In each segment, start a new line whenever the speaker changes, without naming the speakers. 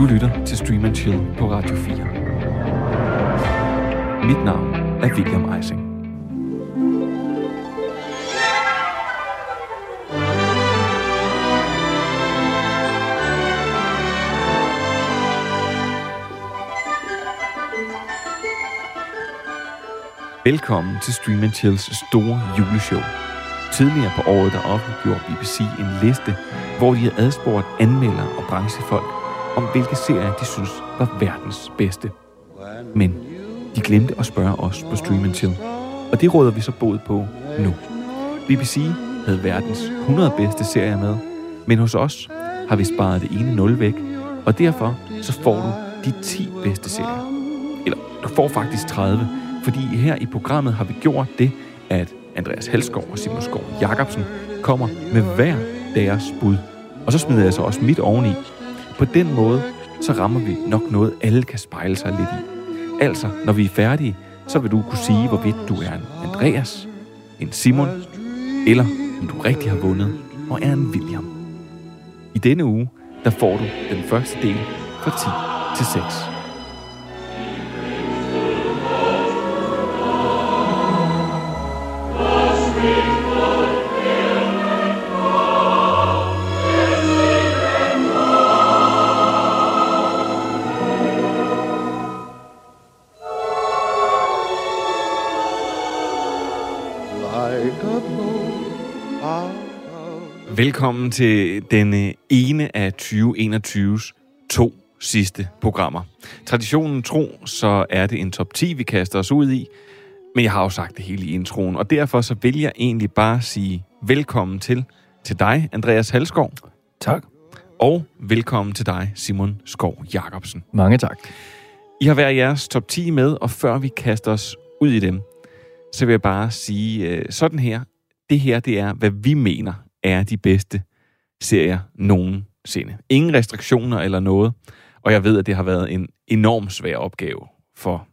Du lytter til Stream and Chill på Radio 4. Mit navn er William Eising. Velkommen til Stream and Chills store juleshow. Tidligere på året, der offentliggjorde BBC en liste, hvor de havde adspurgt anmeldere og branchefolk om, hvilke serier de synes var verdens bedste. Men de glemte at spørge os på Stream til, Chill, og det råder vi så bod på nu. BBC havde verdens 100 bedste serier med, men hos os har vi sparet det ene 0 væk, og derfor så får du de 10 bedste serier. Eller du får faktisk 30, fordi her i programmet har vi gjort det, at Andreas Halskov og Simon Skov Jacobsen kommer med hver deres bud. Og så smider jeg så også mit oveni. På den måde, så rammer vi nok noget, alle kan spejle sig lidt i. Altså, når vi er færdige, så vil du kunne sige, hvorvidt du er en Andreas, en Simon, eller om du rigtig har vundet og er en William. I denne uge, der får du den første del fra 10 til 6. Velkommen til denne ene af 2021's to sidste programmer. Traditionen tro, så er det en top 10, vi kaster os ud i. Men jeg har jo sagt det hele i introen, og derfor så vil jeg egentlig bare sige velkommen til, til dig, Andreas Halskov.
Tak.
Og velkommen til dig, Simon Skov Jacobsen.
Mange tak.
I har været jeres top 10 med, og før vi kaster os ud i dem, så vil jeg bare sige øh, sådan her. Det her, det er, hvad vi mener er de bedste serier nogensinde. Ingen restriktioner eller noget. Og jeg ved, at det har været en enorm svær opgave for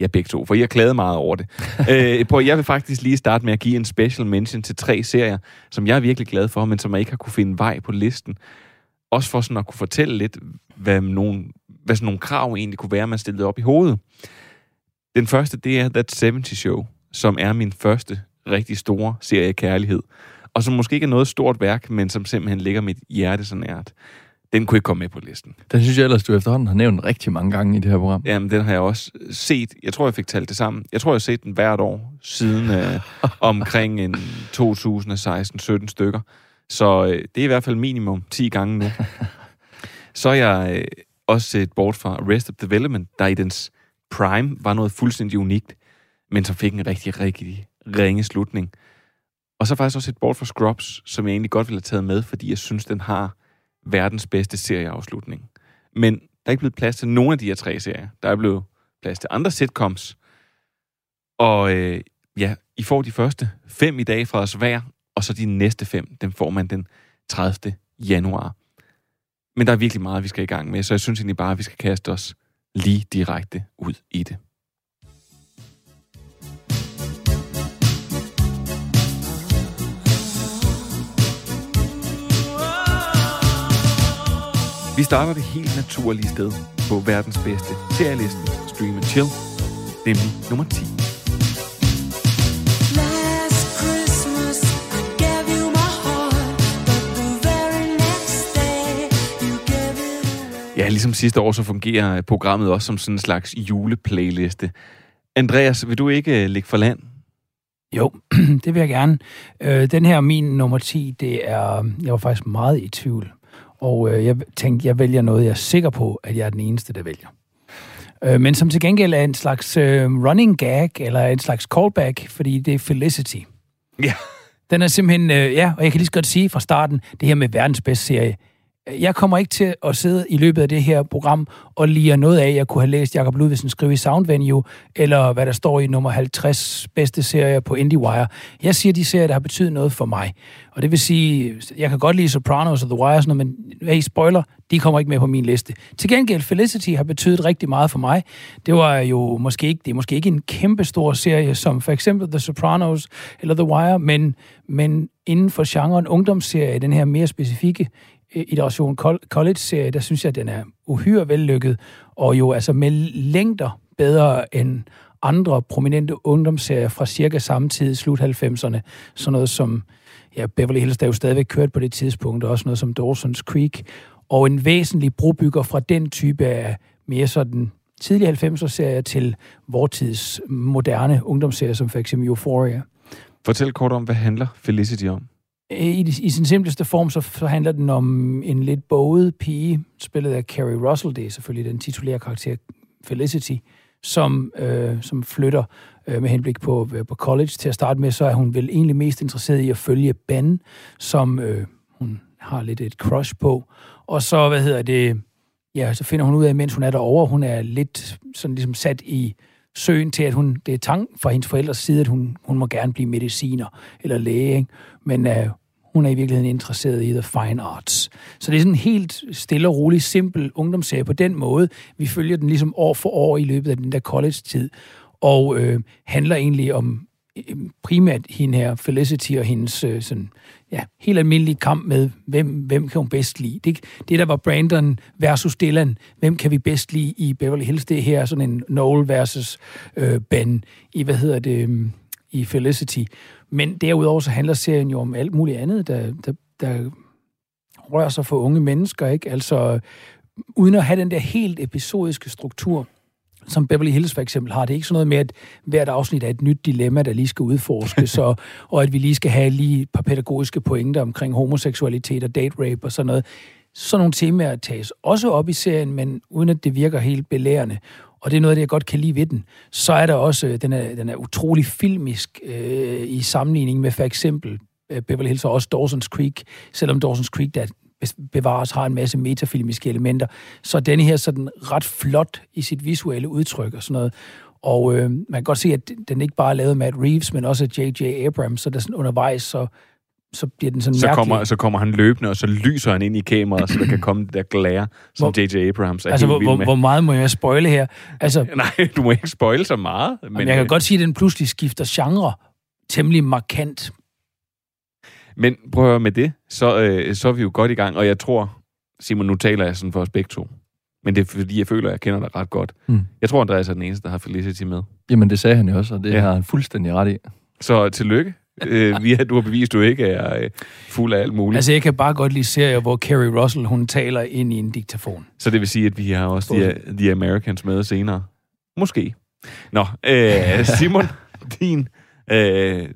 jer begge to, for I har klaget meget over det. øh, på, jeg vil faktisk lige starte med at give en special mention til tre serier, som jeg er virkelig glad for, men som jeg ikke har kunne finde vej på listen. Også for sådan at kunne fortælle lidt, hvad, nogle, hvad sådan nogle krav egentlig kunne være, man stillede op i hovedet. Den første, det er That 70 Show, som er min første rigtig store serie kærlighed og som måske ikke er noget stort værk, men som simpelthen ligger mit hjerte så nært. Den kunne ikke komme med på listen.
Den synes jeg ellers, du efterhånden har nævnt rigtig mange gange i det her program.
Jamen, den har jeg også set. Jeg tror, jeg fik talt det sammen. Jeg tror, jeg har set den hvert år siden øh, omkring en 2016-17 stykker. Så øh, det er i hvert fald minimum 10 gange nu. Så er jeg øh, også set bort fra Rest of Development, der i dens prime var noget fuldstændig unikt, men som fik en rigtig, rigtig ringe slutning. Og så faktisk også et bort for Scrubs, som jeg egentlig godt ville have taget med, fordi jeg synes, den har verdens bedste serieafslutning. Men der er ikke blevet plads til nogen af de her tre serier. Der er blevet plads til andre sitcoms. Og øh, ja, I får de første fem i dag fra os hver, og så de næste fem, dem får man den 30. januar. Men der er virkelig meget, vi skal i gang med, så jeg synes egentlig bare, at vi skal kaste os lige direkte ud i det. Vi starter det helt naturlige sted på verdens bedste serielisten, Stream and Chill, nemlig nummer 10. Ja, ligesom sidste år, så fungerer programmet også som sådan en slags juleplayliste. Andreas, vil du ikke øh, ligge for land?
Jo, det vil jeg gerne. Øh, den her, min nummer 10, det er... Jeg var faktisk meget i tvivl. Og øh, jeg tænkte, jeg vælger noget, jeg er sikker på, at jeg er den eneste, der vælger. Øh, men som til gengæld er en slags øh, running gag, eller en slags callback, fordi det er Felicity.
Ja.
Den er simpelthen, øh, ja, og jeg kan lige så godt sige fra starten, det her med verdens bedste serie, jeg kommer ikke til at sidde i løbet af det her program og lige noget af, jeg kunne have læst Jacob Ludvigsen skrive i Sound Venue, eller hvad der står i nummer 50 bedste serier på IndieWire. Jeg siger de serier, der har betydet noget for mig. Og det vil sige, jeg kan godt lide Sopranos og The Wire, sådan noget, men hey, spoiler, de kommer ikke med på min liste. Til gengæld, Felicity har betydet rigtig meget for mig. Det var jo måske ikke, det er måske ikke en kæmpe stor serie, som for eksempel The Sopranos eller The Wire, men, men inden for genren ungdomsserie, den her mere specifikke Øh, iteration college-serie, der synes jeg, at den er uhyre vellykket, og jo altså med længder bedre end andre prominente ungdomsserier fra cirka samme tid, slut 90'erne. Sådan noget som, ja, Beverly Hills, der jo stadigvæk kørt på det tidspunkt, og også noget som Dawson's Creek. Og en væsentlig brobygger fra den type af mere sådan tidlige 90'er-serier til vortids moderne ungdomsserier, som for eksempel Euphoria.
Fortæl kort om, hvad handler Felicity om?
Øh, I, I sin simpleste form, så, så handler den om en lidt boget pige, spillet af Carrie Russell, det er selvfølgelig den titulære karakter Felicity, som, øh, som flytter øh, med henblik på, øh, på college. Til at starte med, så er hun vel egentlig mest interesseret i at følge Ben, som øh, hun har lidt et crush på. Og så, hvad hedder det, ja, så finder hun ud af, mens hun er derovre, hun er lidt sådan ligesom sat i søen til, at hun, det er tang fra hendes forældres side, at hun, hun må gerne blive mediciner eller læge, ikke? Men øh, hun er i virkeligheden interesseret i the fine arts. Så det er sådan en helt stille og rolig, simpel ungdomsserie på den måde. Vi følger den ligesom år for år i løbet af den der college-tid, og øh, handler egentlig om øh, primært hende her, Felicity og hendes øh, sådan, ja, helt almindelige kamp med, hvem, hvem kan hun bedst lide. Det, det der var Brandon versus Dylan, hvem kan vi bedst lide i Beverly Hills, det her sådan en Noel versus øh, Ben i, hvad hedder det, øh, i Felicity. Men derudover så handler serien jo om alt muligt andet, der, der, der rører sig for unge mennesker, ikke? Altså, uden at have den der helt episodiske struktur, som Beverly Hills for eksempel har. Det er ikke sådan noget med, at hvert afsnit er et nyt dilemma, der lige skal udforskes, og, og at vi lige skal have lige et par pædagogiske pointer omkring homoseksualitet og date rape og sådan noget. Sådan nogle temaer tages også op i serien, men uden at det virker helt belærende. Og det er noget af det, jeg godt kan lide ved den. Så er der også, øh, den er, den er utrolig filmisk øh, i sammenligning med for eksempel øh, Beverly Hills og også Dawson's Creek, selvom Dawson's Creek der bevares har en masse metafilmiske elementer, så denne her sådan ret flot i sit visuelle udtryk og sådan noget. Og øh, man kan godt se, at den ikke bare er lavet med Matt Reeves, men også J.J. Abrams, så der sådan undervejs, så, så bliver den sådan
så
mærkelig.
kommer, så kommer han løbende, og så lyser han ind i kameraet, så der kan komme det der glære, som J.J. Abrams er
altså,
helt
hvor,
med.
hvor meget må jeg spoile her? Altså,
Nej, du må ikke spoile så meget. Men,
men jeg kan
øh,
godt sige, at den pludselig skifter genre temmelig markant.
Men prøv at høre med det, så, øh, så er vi jo godt i gang, og jeg tror, Simon, nu taler jeg sådan for os begge to, men det er fordi, jeg føler, at jeg kender dig ret godt.
Mm.
Jeg tror, Andreas er den eneste, der har Felicity med.
Jamen, det sagde han jo også, og det
ja.
har han fuldstændig ret i.
Så tillykke. Øh, vi har, du har bevist, at du ikke er øh, fuld af alt muligt.
Altså, jeg kan bare godt lide serier, hvor Carrie Russell, hun taler ind i en diktafon.
Så det vil sige, at vi har også The, The Americans med senere. Måske. Nå, øh, Simon, din... Øh,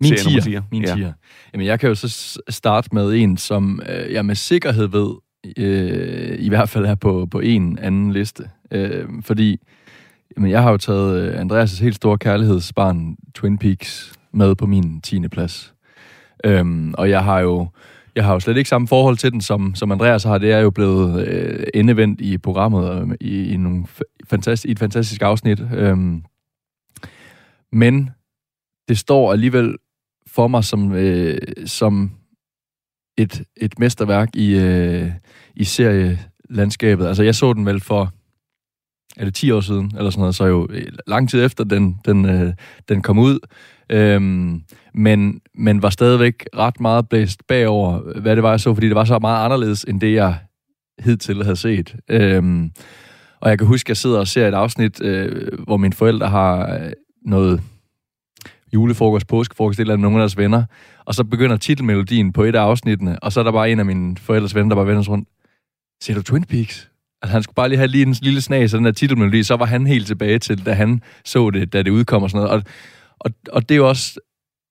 Min tier.
tier.
Min
Ja.
tier. Jamen, jeg kan jo så starte med en, som øh, jeg med sikkerhed ved, øh, i hvert fald er på, på en anden liste. Øh, fordi jamen, jeg har jo taget øh, Andreas' helt store kærlighedsbarn, Twin Peaks, med på min 10. plads. Øhm, og jeg har jo jeg har jo slet ikke samme forhold til den, som, som Andreas har. Det er jo blevet øh, endevendt i programmet øh, i, i, nogle fantast, fantastisk, i et fantastisk afsnit. Øhm, men det står alligevel for mig som, øh, som et, et mesterværk i, øh, i serielandskabet. Altså, jeg så den vel for er det 10 år siden, eller sådan noget, så jo øh, lang tid efter den, den, øh, den kom ud. Øhm, men, men var stadigvæk ret meget blæst bagover, hvad det var, jeg så, fordi det var så meget anderledes, end det, jeg hidtil havde set. Øhm, og jeg kan huske, at jeg sidder og ser et afsnit, øh, hvor mine forældre har øh, noget julefrokost, påskefrokost, et eller andet, nogle af deres venner, og så begynder titelmelodien på et af afsnittene, og så er der bare en af mine forældres venner, der bare vender sig rundt. Ser du Twin Peaks? Altså, han skulle bare lige have lige en lille snas af den der titelmelodi, så var han helt tilbage til, da han så det, da det udkom og sådan noget. Og, og, og det er jo også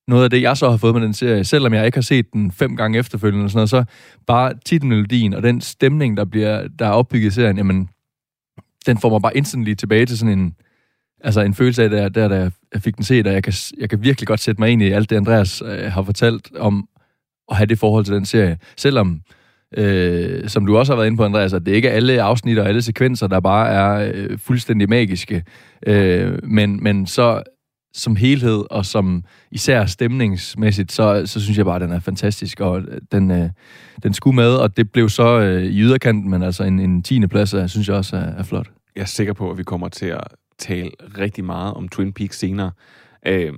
noget af det, jeg så har fået med den serie, selvom jeg ikke har set den fem gange efterfølgende og sådan noget, så bare titelmelodien og den stemning, der bliver der er opbygget i serien, jamen, den får mig bare instantly tilbage til sådan en, altså en følelse af, der, der, der jeg fik den set, og jeg kan, jeg kan virkelig godt sætte mig ind i alt det, Andreas øh, har fortalt om at have det forhold til den serie. Selvom, øh, som du også har været inde på, Andreas, at det ikke er alle afsnit og alle sekvenser, der bare er øh, fuldstændig magiske. Øh, men, men så som helhed, og som især stemningsmæssigt, så, så synes jeg bare, at den er fantastisk, og øh, den, øh, den skulle med, og det blev så øh, i yderkanten, men altså en, en 10. plads, jeg synes jeg også er, er flot.
Jeg er sikker på, at vi kommer til at tale rigtig meget om Twin Peaks senere. Øh,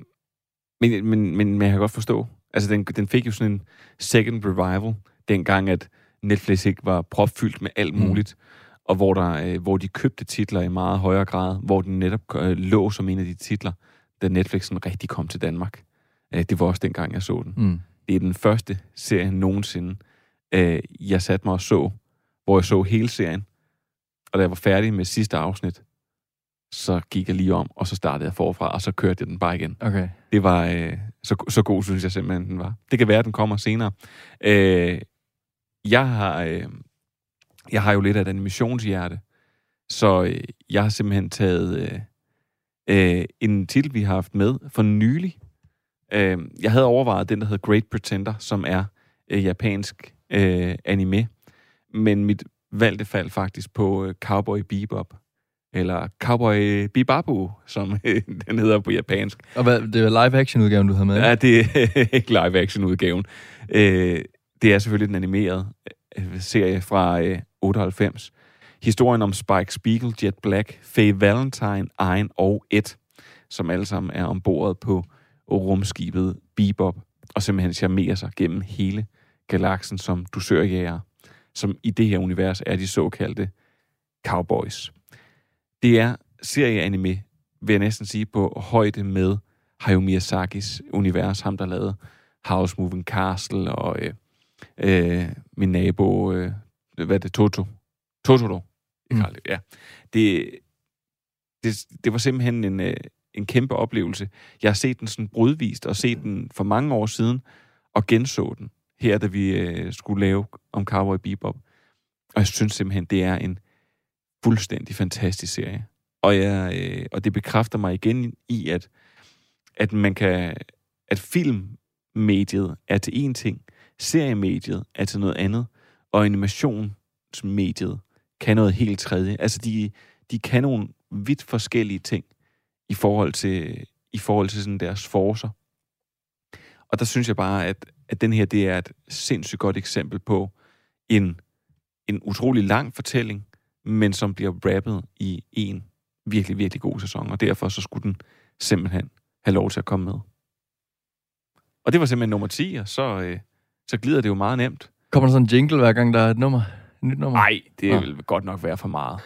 men, men, men, men jeg kan godt forstå, altså den, den fik jo sådan en second revival. dengang at Netflix ikke var propfyldt med alt
Mm.
muligt, og hvor, der, øh, hvor de købte titler i meget højere grad, hvor den netop øh, lå som en af de titler, da Netflix sådan rigtig kom til Danmark. Øh, det var også dengang, jeg så den.
Mm.
Det er den første serie nogensinde, øh, jeg satte mig og så, hvor jeg så hele serien. Og da jeg var færdig med sidste afsnit, så gik jeg lige om, og så startede jeg forfra, og så kørte jeg den bare igen.
Okay.
Det var øh, så, så god, synes jeg simpelthen, den var. Det kan være, at den kommer senere. Øh, jeg, har, øh, jeg har jo lidt af et animationshjerte, så øh, jeg har simpelthen taget øh, øh, en titel, vi har haft med for nylig. Øh, jeg havde overvejet den, der hedder Great Pretender, som er øh, japansk øh, anime, men mit valgte faldt faktisk på øh, Cowboy Bebop, eller Cowboy Bibabu, som øh, den hedder på japansk.
Og hvad, det er live-action-udgaven, du havde med?
Ja, det er ikke live-action-udgaven. Øh, det er selvfølgelig den animerede øh, øh, serie fra øh, 98. Historien om Spike Spiegel, Jet Black, Faye Valentine, Ein og Ed, som alle sammen er ombord på rumskibet Bebop, og simpelthen charmerer sig gennem hele galaksen som dusørjæger, som i det her univers er de såkaldte cowboys. Det er serieanime, vil jeg næsten sige, på højde med Hayao Miyazakis univers, ham der lavede House Moving Castle og øh, øh, min nabo, øh, hvad er det, Toto? Totoro.
Mm.
Mm. Ja. Det, det, det var simpelthen en, øh, en kæmpe oplevelse. Jeg har set den sådan brudvist, og set den for mange år siden, og genså den her, da vi øh, skulle lave om Cowboy Bebop. Og jeg synes simpelthen, det er en fuldstændig fantastisk serie. Og, jeg, øh, og det bekræfter mig igen i, at, at man kan, at filmmediet er til én ting, seriemediet er til noget andet, og animationsmediet kan noget helt tredje. Altså, de, de kan nogle vidt forskellige ting i forhold til, i forhold til sådan deres forcer. Og der synes jeg bare, at, at den her, det er et sindssygt godt eksempel på en, en utrolig lang fortælling, men som bliver rappet i en virkelig, virkelig god sæson, og derfor så skulle den simpelthen have lov til at komme med. Og det var simpelthen nummer 10, og så, øh, så glider det jo meget nemt.
Kommer der sådan en jingle, hver gang der er et nummer? Et nyt nummer?
Nej, det
Nå.
vil godt nok være for meget.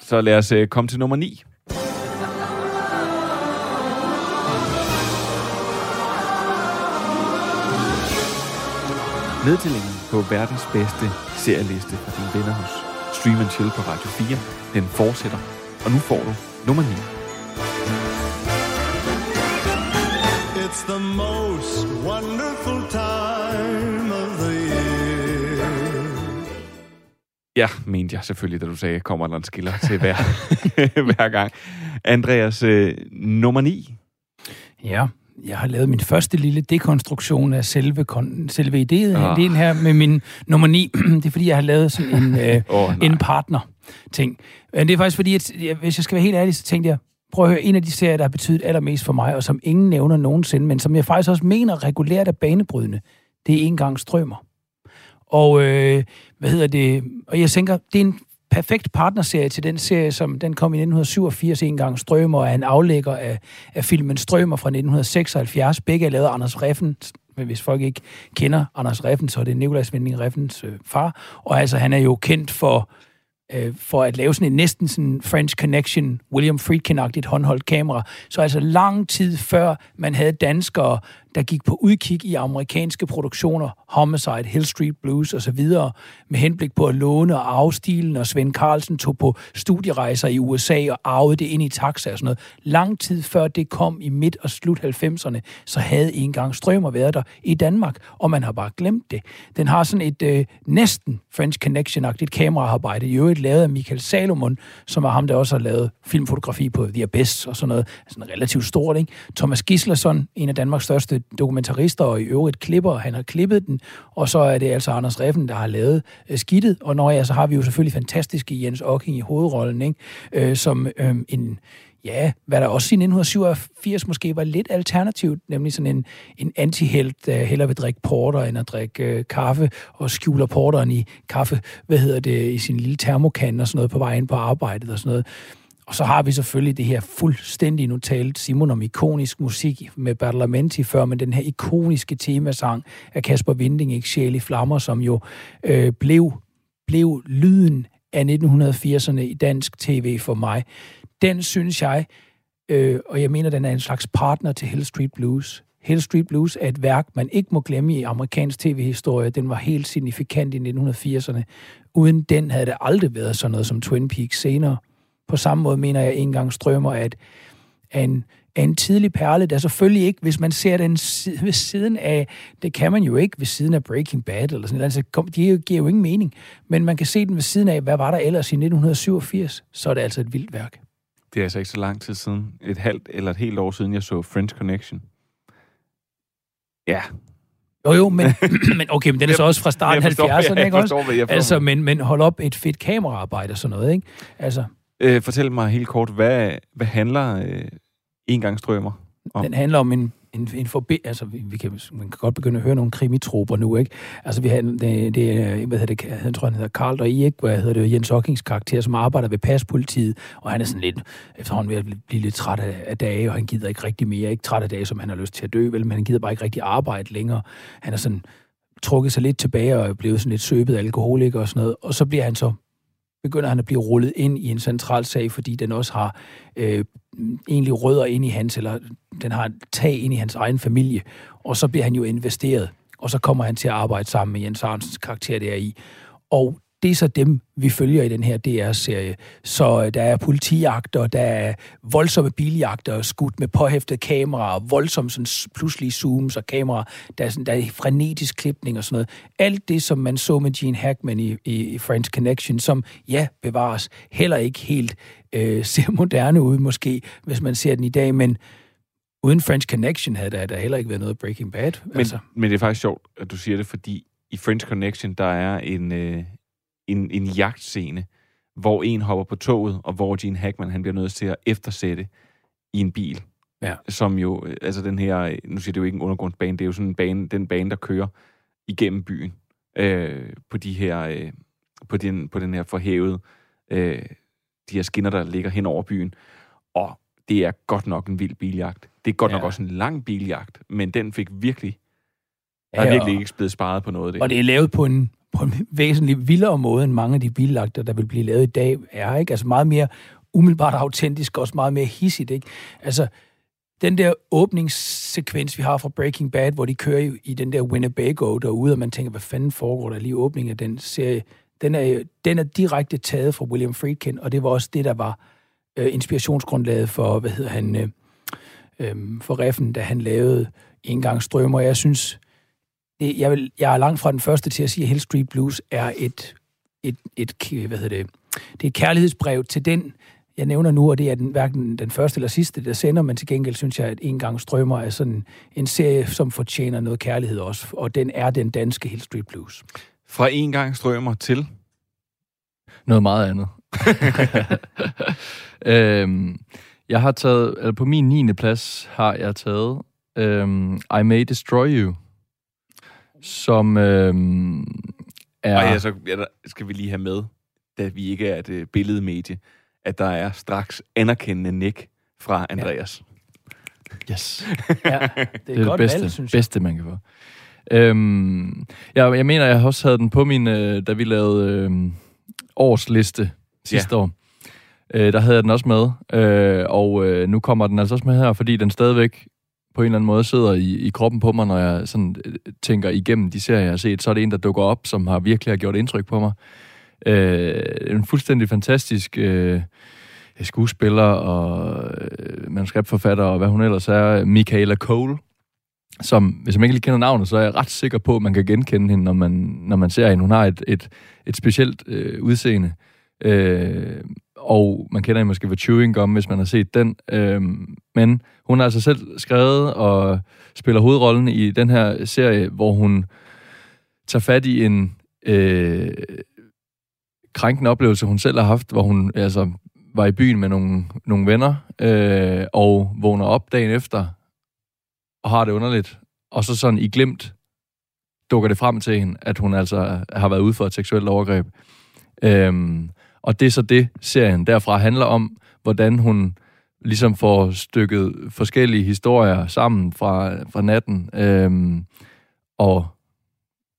Så lad os øh, komme til nummer 9. Nedtællingen på verdens bedste serieliste fra dine venner hos Stream and Chill på Radio 4, den fortsætter. Og nu får du nummer 9.
It's the most wonderful time
Ja, mente jeg selvfølgelig, da du sagde, kommer der en skiller til hver, hver gang. Andreas, øh, nummer 9.
Ja, jeg har lavet min første lille dekonstruktion af selve, kon- selve ideen,
Ah.
ideen her med min nummer 9. det er fordi, jeg har lavet sådan en, øh,
nej.
en partner-ting. Men det er faktisk fordi, at hvis jeg skal være helt ærlig, så tænkte jeg, prøv at høre, en af de serier, der har betydet allermest for mig, og som ingen nævner nogensinde, men som jeg faktisk også mener regulært er banebrydende, det er en gang strømmer. Og øh, hvad hedder det? Og jeg tænker, det er en perfekt partnerserie til den serie, som den kom i 1987 en gang Strømer, og er en aflægger af, af filmen Strømer fra 1976. Begge er lavet af Anders Reffen, men hvis folk ikke kender Anders Reffen, så er det Nikolaj Winding Reffens øh, far. Og altså, han er jo kendt for øh, for at lave sådan en næsten sådan French Connection, William Friedkin-agtigt håndholdt kamera. Så altså lang tid før man havde danskere, der gik på udkig i amerikanske produktioner, Homicide, Hill Street Blues osv., med henblik på at låne og arve stilen, og Svend Carlsen tog på studierejser i USA og arvede det ind i taxa og sådan noget. Lang tid før det kom i midt- og slut 90'erne, så havde engang Strømer været der i Danmark, og man har bare glemt det. Den har sådan et øh, næsten French Connection-agtigt kameraarbejde, i øvrigt lavet af Michael Salomon, som er ham, der også har lavet filmfotografi på The Abyss og sådan noget. Sådan relativt stort, ikke? Thomas Gislason, en af Danmarks største dokumentarister og i øvrigt klipper, han har klippet den, og så er det altså Anders Reffen, der har lavet øh, skidtet, og når ja, så har vi jo selvfølgelig fantastiske Jens Ocking i hovedrollen, ikke? Øh, som øh, en ja, hvad der også siden 1987 måske var lidt alternativt, nemlig sådan en, en antihelt, der hellere vil drikke porter, end at drikke øh, kaffe, og skjuler porteren i kaffe, hvad hedder det, i sin lille termokan og sådan noget på vej ind på arbejdet og sådan noget. Og så har vi selvfølgelig det her fuldstændig, nu talte Simon om ikonisk musik med Badalamenti før, men den her ikoniske temasang af Kasper Vinding, ikke Sjæl i Flammer, som jo øh, blev, blev lyden af 1980'erne i dansk tv for mig. Den synes jeg, øh, og jeg mener, den er en slags partner til Hill Street Blues. Hill Street Blues er et værk, man ikke må glemme i amerikansk tv-historie. Den var helt signifikant i 1980'erne. Uden den havde det aldrig været sådan noget som Twin Peaks senere. På samme måde mener jeg en gang strømmer, at en, en tidlig perle, der selvfølgelig ikke, hvis man ser den ved siden af, det kan man jo ikke ved siden af Breaking Bad, eller sådan noget, altså, det giver jo ingen mening, men man kan se den ved siden af, hvad var der ellers i 1987, så er det altså et vildt værk.
Det er altså ikke så lang tid siden. Et halvt eller et helt år siden, jeg så French Connection. Ja.
Jo, jo, men, men okay, men den er så også fra starten af 70'erne, ikke også? Altså, men, men hold op et fedt kameraarbejde og sådan noget, ikke? Altså,
øh, fortæl mig helt kort, hvad, hvad handler øh, en om?
Den handler om en, en, en forbi... Altså, vi, vi kan, man kan godt begynde at høre nogle krimitroper nu, ikke? Altså, vi har, det, det hvad hedder det, jeg tror, han hedder Karl og ikke? Hvad hedder det, Jens Hockings karakter, som arbejder ved paspolitiet, og han er sådan lidt, efterhånden ved at blive lidt træt af, af dage, og han gider ikke rigtig mere. Ikke træt af dage, som han har lyst til at dø, vel, men han gider bare ikke rigtig arbejde længere. Han er sådan trukket sig lidt tilbage og er blevet sådan lidt søbet alkoholiker og sådan noget, og så bliver han så begynder han at blive rullet ind i en central sag, fordi den også har øh, egentlig rødder ind i hans, eller den har tag ind i hans egen familie, og så bliver han jo investeret, og så kommer han til at arbejde sammen med Jens Arnsens karakter der i. Og det er så dem, vi følger i den her DR-serie. Så øh, der er politijagter, der er voldsomme biljagter, skudt med påhæftet kamera, voldsomme sådan pludselig zooms og kamera, der er, sådan, der er frenetisk klipning og sådan noget. Alt det, som man så med Gene Hackman i, i, i French Connection, som, ja, bevares, heller ikke helt øh, ser moderne ud måske, hvis man ser den i dag, men uden French Connection havde der, der heller ikke været noget Breaking Bad.
Men, altså. men det er faktisk sjovt, at du siger det, fordi i French Connection, der er en, øh, en, en jagtscene, hvor en hopper på toget, og hvor Gene Hackman han bliver nødt til at eftersætte i en bil.
Ja.
Som jo, altså den her, nu siger det jo ikke en undergrundsbane, det er jo sådan en bane, den bane, der kører igennem byen, øh, på de her, øh, på den, på den her forhævede, øh, de her skinner, der ligger hen over byen. Og det er godt nok en vild biljagt. Det er godt ja. nok også en lang biljagt, men den fik virkelig, der er
Ja,
virkelig ikke blevet sparet på noget af det.
Og det er lavet på en, på en væsentlig vildere måde, end mange af de billagter, der vil blive lavet i dag, er. Ikke? Altså meget mere umiddelbart autentisk, og også meget mere hissigt. Ikke? Altså, den der åbningssekvens, vi har fra Breaking Bad, hvor de kører i, i den der Winnebago derude, og man tænker, hvad fanden foregår der lige i åbningen af den serie, den er, den er direkte taget fra William Friedkin, og det var også det, der var øh, inspirationsgrundlaget for, hvad hedder han, øh, øh, for Reffen, da han lavede Engang strømmer. Jeg synes, det, jeg, vil, jeg er langt fra den første til at sige, at Hill Street Blues er et, et, et, hvad hedder det, det er et kærlighedsbrev til den, jeg nævner nu, og det er den, hverken den første eller sidste, der sender, men til gengæld synes jeg, at En gang strømmer er sådan en serie, som fortjener noget kærlighed også, og den er den danske Hill Street Blues.
Fra en gang strømmer til
Noget meget andet. øhm, jeg har taget, eller på min 9. plads har jeg taget øhm, I May Destroy You, som øhm, er...
Ja. Og ja, så ja, skal vi lige have med, da vi ikke er et øh, billedmedie, at der er straks anerkendende nik fra Andreas.
Yes.
Ja, det er,
Det er det
godt
bedste,
valg, synes jeg.
bedste, man kan få. Øhm, jeg, jeg mener, jeg også havde den på min, øh, da vi lavede øh, årsliste sidste år. Øh, der havde jeg den også med, øh, og øh, nu kommer den altså også med her, fordi den stadigvæk på en eller anden måde sidder i, i kroppen på mig, når jeg sådan øh, tænker igennem de serier, jeg har set. Så er det en, der dukker op, som har virkelig har gjort indtryk på mig. Øh, en fuldstændig fantastisk øh, skuespiller og øh, manuskriptforfatter, og hvad hun ellers er, Michaela Cole, som, hvis man ikke lige kender navnet, så er jeg ret sikker på, at man kan genkende hende, når man, når man ser hende. Hun har et, et, et specielt øh, udseende, øh, og man kender hende måske ved Chewing Gum, hvis man har set den. Øh, men hun har altså selv skrevet og spiller hovedrollen i den her serie, hvor hun tager fat i en øh, krænkende oplevelse, hun selv har haft, hvor hun altså var i byen med nogle, nogle venner, øh, og vågner op dagen efter, og har det underligt, og så sådan i glemt dukker det frem til hende, at hun altså har været ude for et seksuelt overgreb. Øhm, og det er så det, serien derfra handler om, hvordan hun ligesom får stykket forskellige historier sammen fra, fra natten. Øhm, og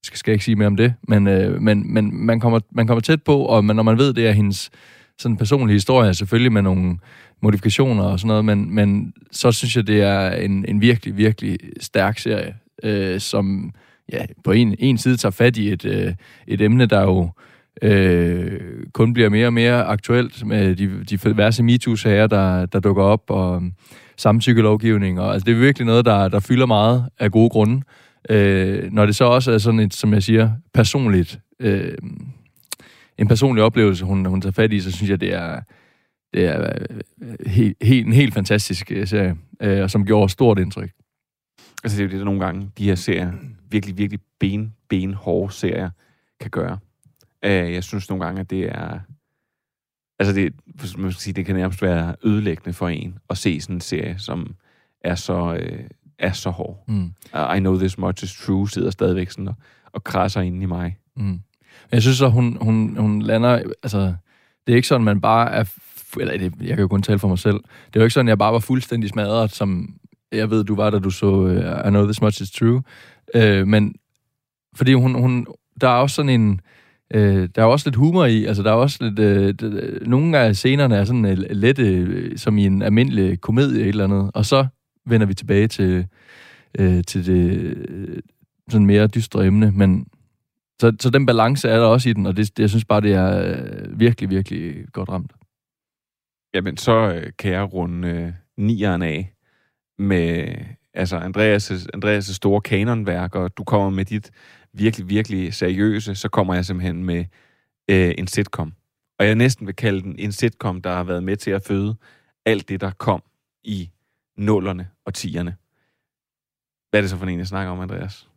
skal, skal jeg ikke sige mere om det, men, øh, men, men man, kommer, man kommer tæt på, og man, når man ved, det er hendes sådan personlige historie, selvfølgelig med nogle modifikationer og sådan noget, men, men så synes jeg, det er en, en virkelig, virkelig stærk serie, øh, som ja, på en, en side tager fat i et, øh, et emne, der jo øh, øh, kun bliver mere og mere aktuelt med de, de diverse MeToo-sager, der, der dukker op, og um, samtykkelovgivning, og altså det er virkelig noget, der, der fylder meget af gode grunde. Øh, når det så også er sådan et, som jeg siger, personligt, øh, en personlig oplevelse, hun, hun tager fat i, så synes jeg, det er, det er øh, helt, helt, en helt fantastisk øh, serie, øh, som gjorde stort indtryk.
Altså, det er jo det, der nogle gange, de her serier, virkelig, virkelig ben, ben hårde serier, kan gøre. Uh, jeg synes nogle gange, at det er... Altså, det, man skal sige, det kan nærmest være ødelæggende for en at se sådan en serie, som er så, uh, er så hård.
Mm.
I know this much is true, sidder stadigvæk sådan og, og krasser inde i mig.
Mm. Jeg synes så, hun, hun, hun lander... Altså, det er ikke sådan, man bare er... Eller det, jeg kan jo kun tale for mig selv. Det er jo ikke sådan, jeg bare var fuldstændig smadret, som jeg ved, du var, da du så uh, I Know This Much Is True. Uh, men fordi hun, hun... Der er også sådan en... Øh, der er også lidt humor i, altså der er også lidt, øh, d- nogle af scenerne er sådan øh, lette, øh, som i en almindelig komedie eller andet, og så vender vi tilbage til, øh, til det øh, sådan mere dystre emne, men så, så den balance er der også i den, og det, det jeg synes bare, det er øh, virkelig, virkelig godt ramt.
Jamen, så øh, kan jeg runde øh, nieren af med altså Andreas' Andreas' store kanonværk, og du kommer med dit virkelig, virkelig seriøse, så kommer jeg simpelthen med øh, en sitcom. Og jeg næsten vil kalde den en sitcom, der har været med til at føde alt det, der kom i nullerne og tierne. Hvad er det så for en, jeg snakker om, Andreas?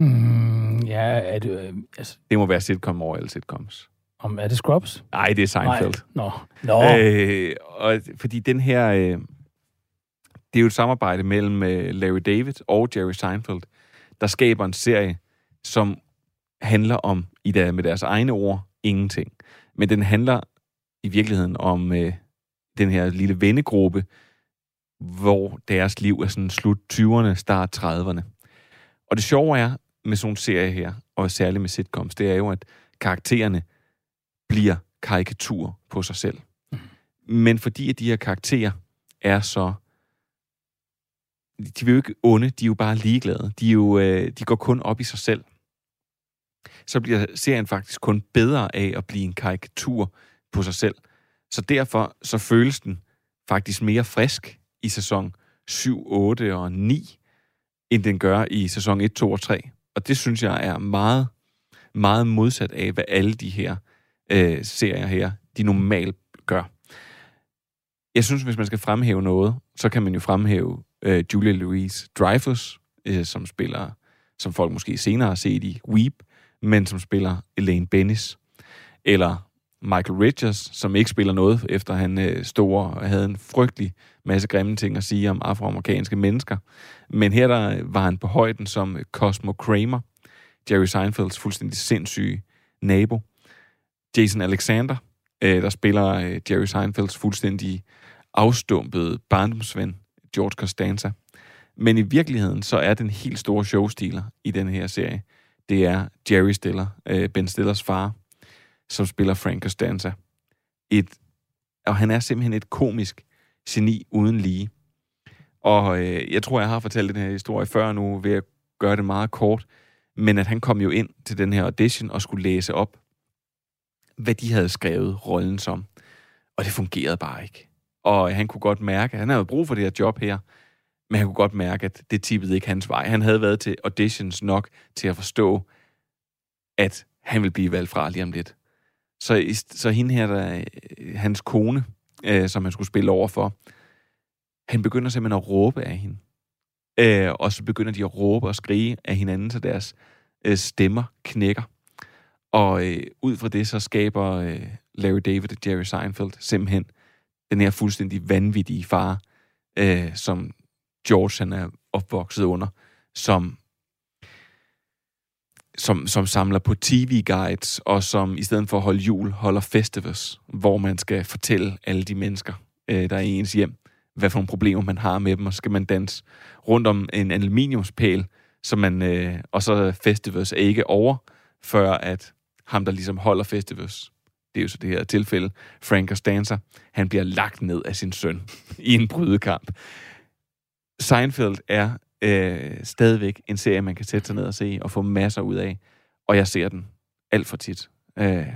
Mm, ja, er det, øh, altså,
Det må være sitcom over alle sitcoms.
om, er det Scrubs?
Nej, det er Seinfeld.
Nej. Nå. Nå.
Øh, og fordi den her... Øh, det er jo et samarbejde mellem øh, Larry David og Jerry Seinfeld, der skaber en serie, som handler om, i der, med deres egne ord, ingenting. Men den handler i virkeligheden om øh, den her lille vennegruppe, hvor deres liv er sådan slut 20'erne, start 30'erne. Og det sjove er med sådan en serie her, og særligt med sitcoms, det er jo, at karaktererne bliver karikatur på sig selv. Men fordi at de her karakterer er så... De vil jo ikke onde, de er jo bare ligeglade. De, er jo, øh, de går kun op i sig selv. Så bliver serien faktisk kun bedre af at blive en karikatur på sig selv. Så derfor så føles den faktisk mere frisk i sæson 7, 8 og 9, end den gør i sæson 1, 2 og 3. Og det synes jeg er meget, meget modsat af, hvad alle de her øh, serier her, de normalt gør. Jeg synes, hvis man skal fremhæve noget, så kan man jo fremhæve øh, Julia Louise Dreyfus, øh, som spiller, som folk måske senere har set i Weep, men som spiller Elaine Bennis. Eller Michael Richards, som ikke spiller noget, efter han øh, stod og havde en frygtelig masse grimme ting at sige om afroamerikanske mennesker. Men her der øh, var han på højden som øh, Cosmo Kramer, Jerry Seinfelds fuldstændig sindssyge nabo. Jason Alexander, øh, der spiller øh, Jerry Seinfelds fuldstændig afstumpede barndomsven, George Costanza. Men i virkeligheden, så er den helt store showstiler i den her serie, det er Jerry Stiller, øh, Ben Stillers far, som spiller Frank Costanza. Et, og han er simpelthen et komisk geni uden lige. Og øh, jeg tror, jeg har fortalt den her historie før nu, ved at gøre det meget kort. Men at han kom jo ind til den her audition og skulle læse op, hvad de havde skrevet rollen som. Og det fungerede bare ikke. Og han kunne godt mærke, at han havde brug for det her job her, men han kunne godt mærke, at det tippede ikke hans vej. Han havde været til auditions nok til at forstå, at han ville blive valgt fra lige om lidt. Så, så hende her, der, øh, hans kone, øh, som han skulle spille over for, han begynder simpelthen at råbe af hende. Øh, og så begynder de at råbe og skrige af hinanden, så deres øh, stemmer knækker. Og øh, ud fra det, så skaber øh, Larry David og Jerry Seinfeld simpelthen den her fuldstændig vanvittige far, øh, som George han er opvokset under, som som, som samler på tv-guides, og som i stedet for at holde jul, holder festivals, hvor man skal fortælle alle de mennesker øh, der er i ens hjem, hvad for nogle problemer man har med dem, og så skal man danse rundt om en aluminiumspæl, så man, øh, og så festivals er ikke over, før at ham, der ligesom holder festivals, det er jo så det her tilfælde, Frank Costanza, han bliver lagt ned af sin søn i en brydekamp. Seinfeld er øh, stadigvæk en serie, man kan sætte sig ned og se og få masser ud af, og jeg ser den alt for tit. Øh,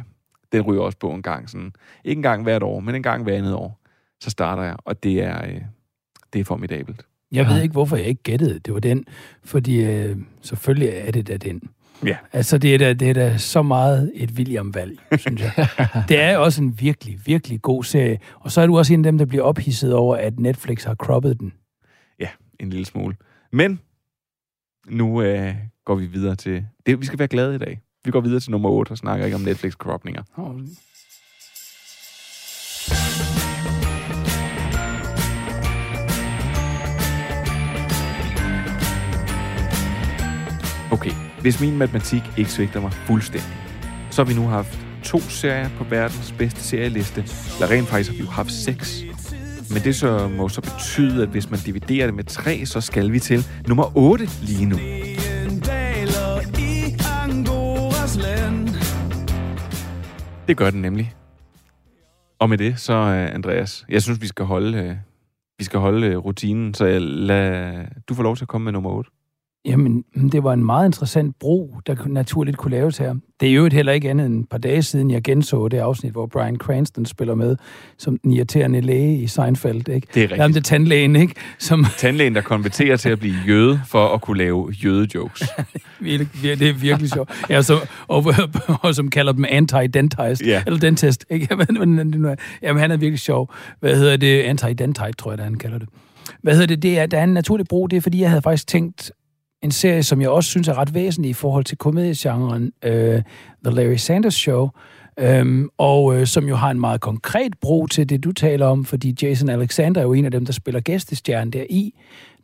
den ryger også på en gang, sådan, ikke en gang hvert år, men en gang hver andet år, så starter jeg, og det er, øh, det er formidabelt.
Jeg ved ikke, hvorfor jeg ikke gættede, det var den. Fordi øh, selvfølgelig er det da den.
Ja.
Altså, det er da, det er da så meget et William-valg, synes jeg. det er også en virkelig, virkelig god serie. Og så er du også en af dem, der bliver ophidset over, at Netflix har croppet den.
Ja, en lille smule. Men nu øh, går vi videre til... Det, vi skal være glade i dag. Vi går videre til nummer 8 og snakker ikke om Netflix-cropninger. Okay, hvis min matematik ikke svigter mig fuldstændig, så har vi nu haft to serier på verdens bedste serieliste. Eller rent faktisk har vi jo haft seks. Men det så må så betyde, at hvis man dividerer det med tre, så skal vi til nummer 8 lige nu. Det gør den nemlig. Og med det, så øh, Andreas, jeg synes, vi skal holde, øh, vi skal holde øh, rutinen, så jeg lad, du får lov til at komme med nummer 8.
Jamen, det var en meget interessant bro, der naturligt kunne laves her. Det er jo heller ikke andet end et par dage siden, jeg genså det afsnit, hvor Brian Cranston spiller med som den irriterende læge i Seinfeld, ikke?
Det er rigtigt.
Jamen, det er tandlægen, ikke? Som
Tandlægen, der konverterer til at blive jøde for at kunne lave jødejokes.
det er virkelig sjovt. Ja, så, og, og, som kalder dem anti-dentist,
Ja.
eller dentist, ikke? Er. Jamen, han er virkelig sjov. Hvad hedder det? Anti-dentite, tror jeg, er, han kalder det. Hvad hedder det? det er, der er en naturlig brug, det er, fordi jeg havde faktisk tænkt en serie, som jeg også synes er ret væsentlig i forhold til komediegenren, uh, øh, The Larry Sanders Show, um, og uh, som jo har en meget konkret brug til det, du taler om, fordi Jason Alexander er jo en af dem, der spiller gæstestjernen der i.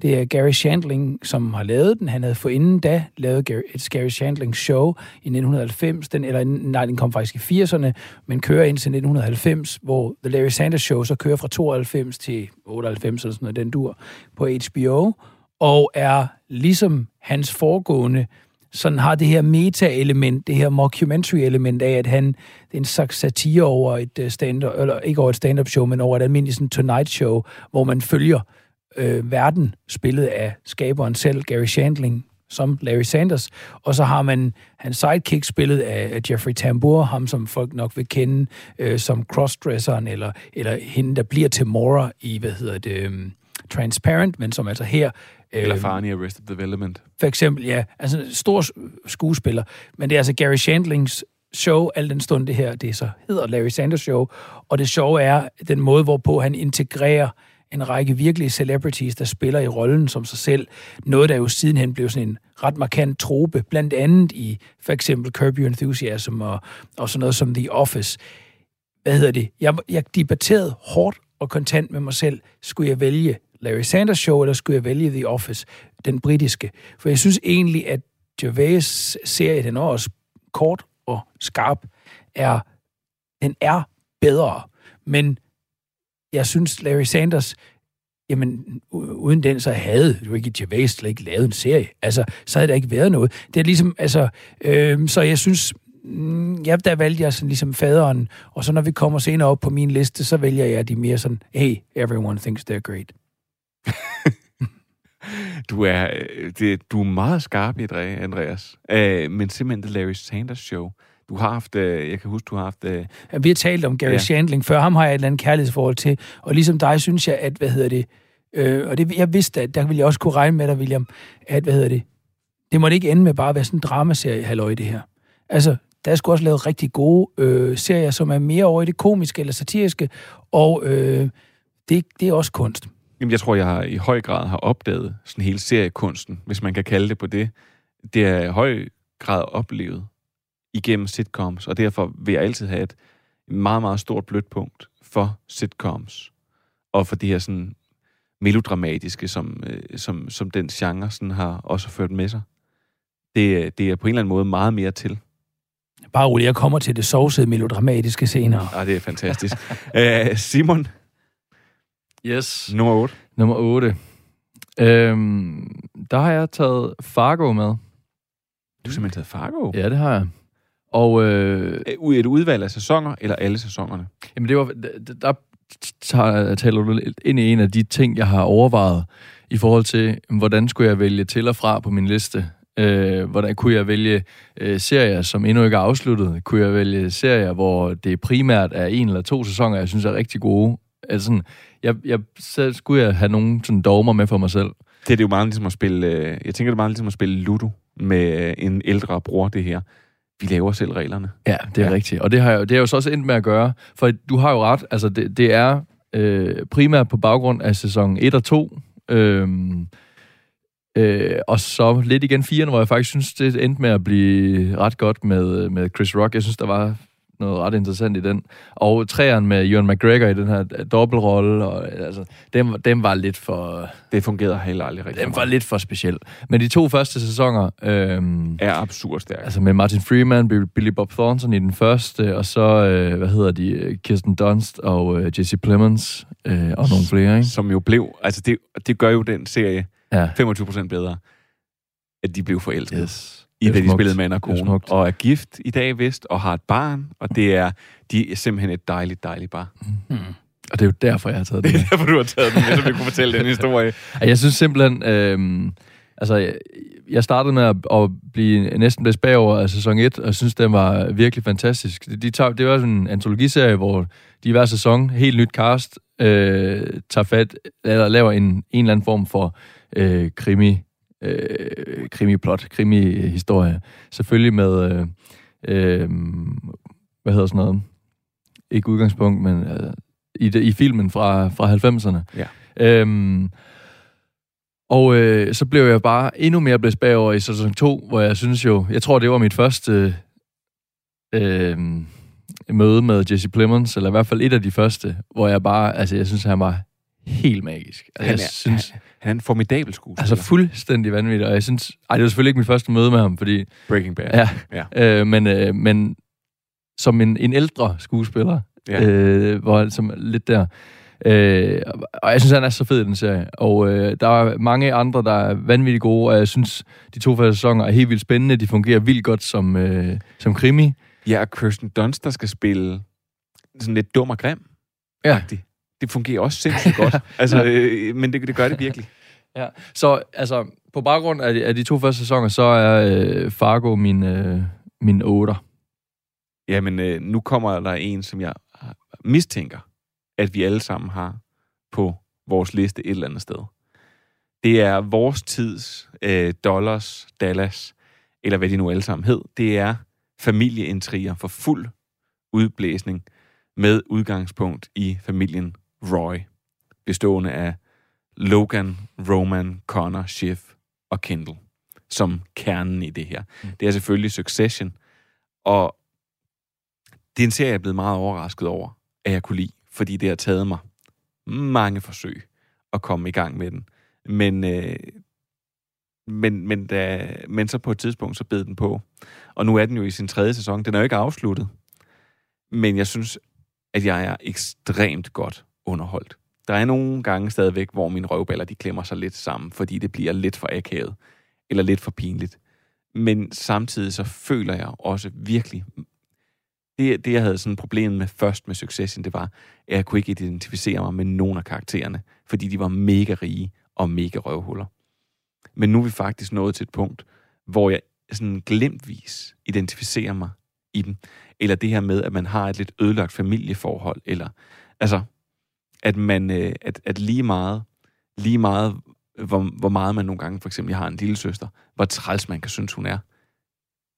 Det er Gary Shandling, som har lavet den. Han havde forinden da lavet Gary, et Gary Shandling show i 1990, den, eller nej, den kom faktisk i 80'erne, men kører ind til 1990, hvor The Larry Sanders Show så kører fra 92 til 98 eller sådan noget, den dur, på HBO, og er ligesom hans foregående, sådan har det her meta-element, det her mockumentary-element af, at han, det er en slags satire over et øh, stand eller ikke over et stand-up show, men over et almindeligt sådan tonight show, hvor man følger øh, verden, spillet af skaberen selv, Gary Shandling, som Larry Sanders, og så har man hans sidekick spillet af Jeffrey Tambor, ham som folk nok vil kende øh, som crossdresseren, eller, eller hende, der bliver til Mora i, hvad hedder det, øh, Transparent, men som altså her... Øh,
Eller faren i Arrested Development.
for eksempel, ja, altså en stor skuespiller, men det er altså Gary Shandlings show, al den stund det her, det så hedder Larry Sanders Show, og det sjove er den måde, hvorpå han integrerer en række virkelige celebrities, der spiller i rollen som sig selv. Noget, der jo sidenhen blev sådan en ret markant trope, blandt andet i for eksempel Curb Your Enthusiasm og, og sådan noget som The Office. Hvad hedder det? Jeg, jeg debatterede hårdt og kontant med mig selv. Skulle jeg vælge Larry Sanders Show, eller skulle jeg vælge The Office, den britiske? For jeg synes egentlig, at Gervais serie, den er også kort og skarp, er, den er bedre. Men jeg synes, Larry Sanders, jamen, uden den, så havde Ricky ikke Gervais slet ikke lavet en serie. Altså, så havde der ikke været noget. Det er ligesom, altså, øh, så jeg synes, mm, ja, der valgte jeg sådan ligesom faderen, og så når vi kommer senere op på min liste, så vælger jeg de mere sådan, hey, everyone thinks they're great.
Du er, øh, det, du er meget skarp i det, Andreas. Øh, men simpelthen The Larry Sanders Show. Du har haft, øh, jeg kan huske, du har haft... Øh,
Ja, Vi har talt om Gary
ja.
Shandling før, ham har jeg et eller andet kærlighedsforhold til, og ligesom dig synes jeg, at, hvad hedder det, øh, og det, jeg vidste, at der ville jeg også kunne regne med dig, William, at, hvad hedder det, det måtte ikke ende med bare at være sådan en dramaserie, halløj, det her. Altså, der er sgu også lavet rigtig gode øh, serier, som er mere over i det komiske eller satiriske, og øh, det, det er også kunst.
Jamen, jeg tror, jeg har, i høj grad har opdaget sådan hele seriekunsten, hvis man kan kalde det på det. Det er i høj grad oplevet igennem sitcoms, og derfor vil jeg altid have et meget, meget stort blødt punkt for sitcoms, og for det her sådan melodramatiske, som, øh, som, som den genre sådan har også ført med sig. Det, det er på en eller anden måde meget mere til.
Bare roligt, jeg kommer til det sovsede melodramatiske senere.
Ah, det er fantastisk. Æ, Simon,
Yes.
Nummer 8.
Nummer 8. Øhm, der har jeg taget Fargo med.
Du har simpelthen taget Fargo.
Ja, det har jeg. Og øh,
Et udvalg af sæsoner, eller alle sæsonerne?
Jamen det var, der, der tager, taler du ind i en af de ting, jeg har overvejet i forhold til, hvordan skulle jeg vælge til og fra på min liste. Øh, hvordan kunne jeg vælge øh, serier, som endnu ikke er afsluttet? Kunne jeg vælge serier, hvor det primært er en eller to sæsoner, jeg synes er rigtig gode? Altså sådan, jeg, jeg, så skulle jeg have nogle sådan dogmer med for mig selv.
Det er det jo meget ligesom at spille... øh, Jeg tænker, det er meget ligesom at spille Ludo med øh, en ældre bror, det her. Vi laver selv reglerne.
Ja, det er
Ja.
rigtigt. Og det har, jeg, det har jeg jo så også endt med at gøre. For du har jo ret, altså det, det er øh, primært på baggrund af sæson 1 og 2. Øhm, øh, og så lidt igen 4'eren, hvor jeg faktisk synes, det endte med at blive ret godt med, med Chris Rock. Jeg synes, der var noget ret interessant i den. Og træeren med Ewan McGregor i den her dobbeltrolle, og, altså, dem, dem var lidt for...
Det fungerede heller aldrig rigtig. For
var
mig.
lidt for speciel. Men de to første sæsoner, øhm,
er absurd stærk.
Altså med Martin Freeman, Bill- Billy Bob Thornton i den første, og så, øh, hvad hedder de, øh, Kirsten Dunst og øh, Jesse Plemons, øh, og nogle flere, ikke?
Som jo blev... Altså, det, det gør jo den serie
Ja.
25% bedre, at de blev forelsket.
Yes.
I
Det er
da de spillede mand og
er
kone.
smukt.
Og er gift i dag vist, og har et barn. Og det er, de er simpelthen et dejligt, dejligt par.
Og det er jo derfor, jeg har taget det
Det er derfor, du har taget den med, så vi kunne fortælle den historie.
Jeg synes simpelthen, øh, altså, jeg, startede med at, at blive næsten bedst bagover af sæson 1, og jeg synes, den var virkelig fantastisk. De, de tager, det var sådan en antologiserie, hvor de hver sæson, helt nyt cast, øh, tager fat, eller laver en, en eller anden form for øh, krimi, øh, krimi-plot, krimi-historie. Selvfølgelig med, øh, øh, hvad hedder sådan noget, ikke udgangspunkt, men øh, i, i filmen fra, fra 90'erne.
Ja.
Øhm, og øh, så blev jeg bare endnu mere blæst bagover i sæson 2, hvor jeg synes jo, jeg tror, det var mit første øh, møde med Jesse Plemons, eller i hvert fald et af de første, hvor jeg bare, altså jeg synes, han var helt magisk. Altså,
Han
jeg
er-
synes,
Han er en formidabel skuespiller.
altså fuldstændig vanvittig, og jeg synes, ej, det var selvfølgelig ikke mit første møde med ham, fordi,
Breaking Bad.
ja,
Ja.
Øh, men, øh, men som en, en ældre skuespiller,
Ja.
øh, hvor som lidt der. Øh, og jeg synes, han er så fed i den serie. Og øh, der er mange andre, der er vanvittigt gode, og jeg synes, de to første sæsoner er helt vildt spændende. De fungerer vildt godt som, øh, som krimi.
Ja, og Kirsten Dunst, der skal spille sådan lidt dum og grim.
Ja.
Det fungerer også sindssygt godt. Altså, øh, men det, det gør det virkelig.
Ja. Så altså, på baggrund af de, af de to første sæsoner, så er øh, Fargo min, øh, min otter.
Jamen, øh, nu kommer der en, som jeg mistænker, at vi alle sammen har på vores liste et eller andet sted. Det er vores tids øh, dollars, Dallas, eller hvad de nu alle sammen hed. Det er familieintriger for fuld udblæsning med udgangspunkt i familien Roy, bestående af Logan, Roman, Connor, Schiff og Kendall, som kernen i det her.
Mm.
Det er selvfølgelig Succession, og det er en serie, jeg er blevet meget overrasket over, at jeg kunne lide, fordi det har taget mig mange forsøg at komme i gang med den. Men, øh, men, men, da, men så på et tidspunkt, så bed den på. Og nu er den jo i sin tredje sæson. Den er jo ikke afsluttet. Men jeg synes, at jeg er ekstremt godt underholdt. Der er nogle gange stadigvæk, hvor mine røvballer, de klemmer sig lidt sammen, fordi det bliver lidt for akavet, eller lidt for pinligt. Men samtidig så føler jeg også virkelig... Det, det jeg havde sådan et problem med først med Succession, det var, at jeg kunne ikke identificere mig med nogen af karaktererne, fordi de var mega rige og mega røvhuller. Men nu er vi faktisk nået til et punkt, hvor jeg sådan glemtvis identificerer mig i dem. Eller det her med, at man har et lidt ødelagt familieforhold, eller altså, at man, øh, at, at lige meget, lige meget, hvor, hvor meget man nogle gange, for eksempel, har en lille søster, hvor træls man kan synes, hun er,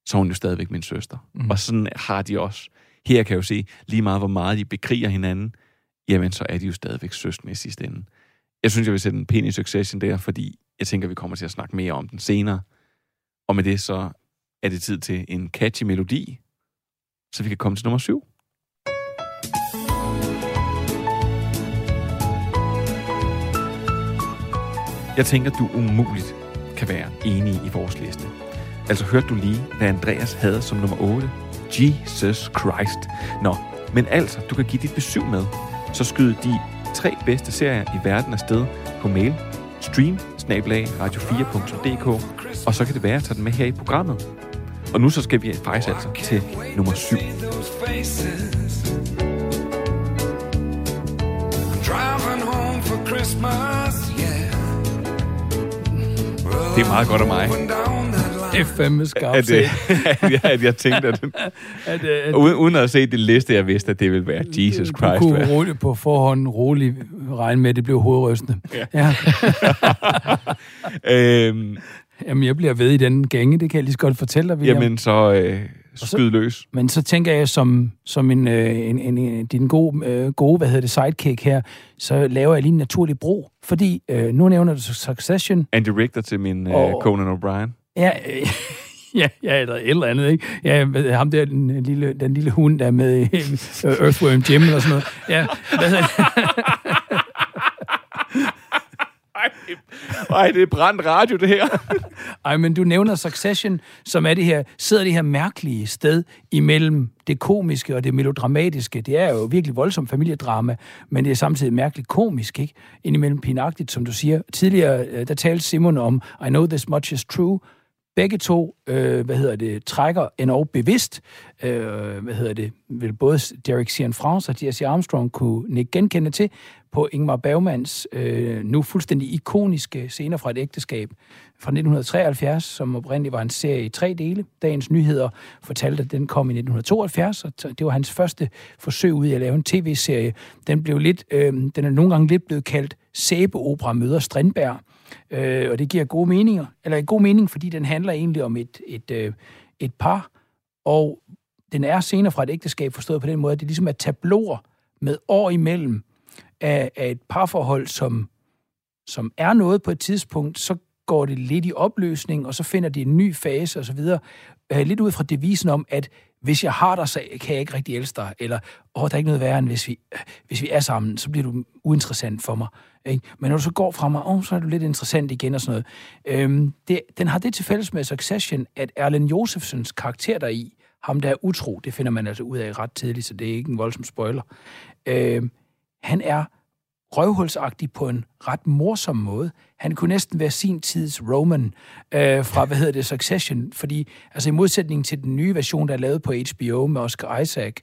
så er hun jo stadigvæk min søster. Mm.
Mm.
Og sådan har de også. Her kan jeg jo se, lige meget hvor meget de bekriger hinanden, jamen så er de jo stadigvæk søskende i sidste ende. Jeg synes, jeg vil sætte en pæn i Succession der, fordi jeg tænker, vi kommer til at snakke mere om den senere. Og med det så er det tid til en catchy melodi, så vi kan komme til nummer syv. Jeg tænker, du umuligt kan være enig i vores liste. Altså hørte du lige, hvad Andreas havde som nummer 8? Jesus Christ. Nå, men altså, du kan give dit besøg med. Så skyd de tre bedste serier i verden afsted på mail. Stream radio4.dk, og så kan det være, at tage den med her i programmet. Og nu så skal vi faktisk altså til nummer 7.
Driving home for Christmas.
Det er meget godt af mig.
Det er fandme
At,
skarpt.
at, jeg, at jeg tænkte, at,
at, at,
uden, uden at set det liste, jeg vidste, at det ville være Jesus
du
Christ.
kunne
hvad?
roligt på forhånd roligt regne med, at det blev hovedrystende.
Ja.
ja.
Øhm,
Jamen, jeg bliver ved i den gænge, det kan jeg lige så godt fortælle dig, William.
jamen, så øh, skyd løs.
Men så tænker jeg, som, som en, øh, en, en, en, din gode, øh, gode, hvad hedder det, sidekick her, så laver jeg lige en naturlig bro. Fordi øh, nu nævner du Succession.
Andy Richter til min øh,
Og-
Conan O'Brien.
Ja, øh, ja, ja, eller et eller andet, ikke? Ja, ham der, den lille, den lille hund, der er med i øh, Earthworm Jim eller sådan noget. Ja, hvad?
Ej, det er brændt radio, det her.
Ej, men du nævner Succession, som er det her, sidder det her mærkelige sted imellem det komiske og det melodramatiske. Det er jo virkelig voldsomt familiedrama, men det er samtidig mærkeligt komisk, ikke? Indimellem pinagtigt, som du siger. Tidligere, øh, der talte Simon om I know this much is true. Begge to, øh, hvad hedder det, trækker endnu bevidst, øh, hvad hedder det, vil både Derek Cianfrance og Jesse Armstrong kunne genkende til på Ingmar Bergmans øh, nu fuldstændig ikoniske scener fra et ægteskab fra 1973, som oprindeligt var en serie i tre dele. Dagens Nyheder fortalte, at den kom i 1972, og det var hans første forsøg ud i at lave en tv-serie. Den blev lidt, øh, den er nogle gange lidt blevet kaldt Sæbeopera møder Strindberg, øh, og det giver gode meninger, eller en god mening, fordi den handler egentlig om et, et, øh, et par, og den er senere fra et ægteskab forstået på den måde, at det ligesom er tabloer med år imellem af, af et parforhold, som, som er noget på et tidspunkt, så går det lidt i opløsning, og så finder de en ny fase osv. Øh, lidt ud fra devisen om, at hvis jeg har dig, så kan jeg ikke rigtig elske dig, eller åh, der er ikke noget værre, end hvis vi, hvis vi er sammen, så bliver du uinteressant for mig. Ikke? Men når du så går fra mig, åh, så er du lidt interessant igen og sådan noget. Øhm, det, den har det til fælles med Succession, at Erlen Josefsens karakter der i, ham der er utro, det finder man altså ud af ret tidligt, så det er ikke en voldsom spoiler. Øhm, han er røvhulsagtig på en ret morsom måde. Han kunne næsten være sin tids Roman øh, fra, hvad hedder det, Succession, fordi altså i modsætning til den nye version, der er lavet på HBO med Oscar Isaac,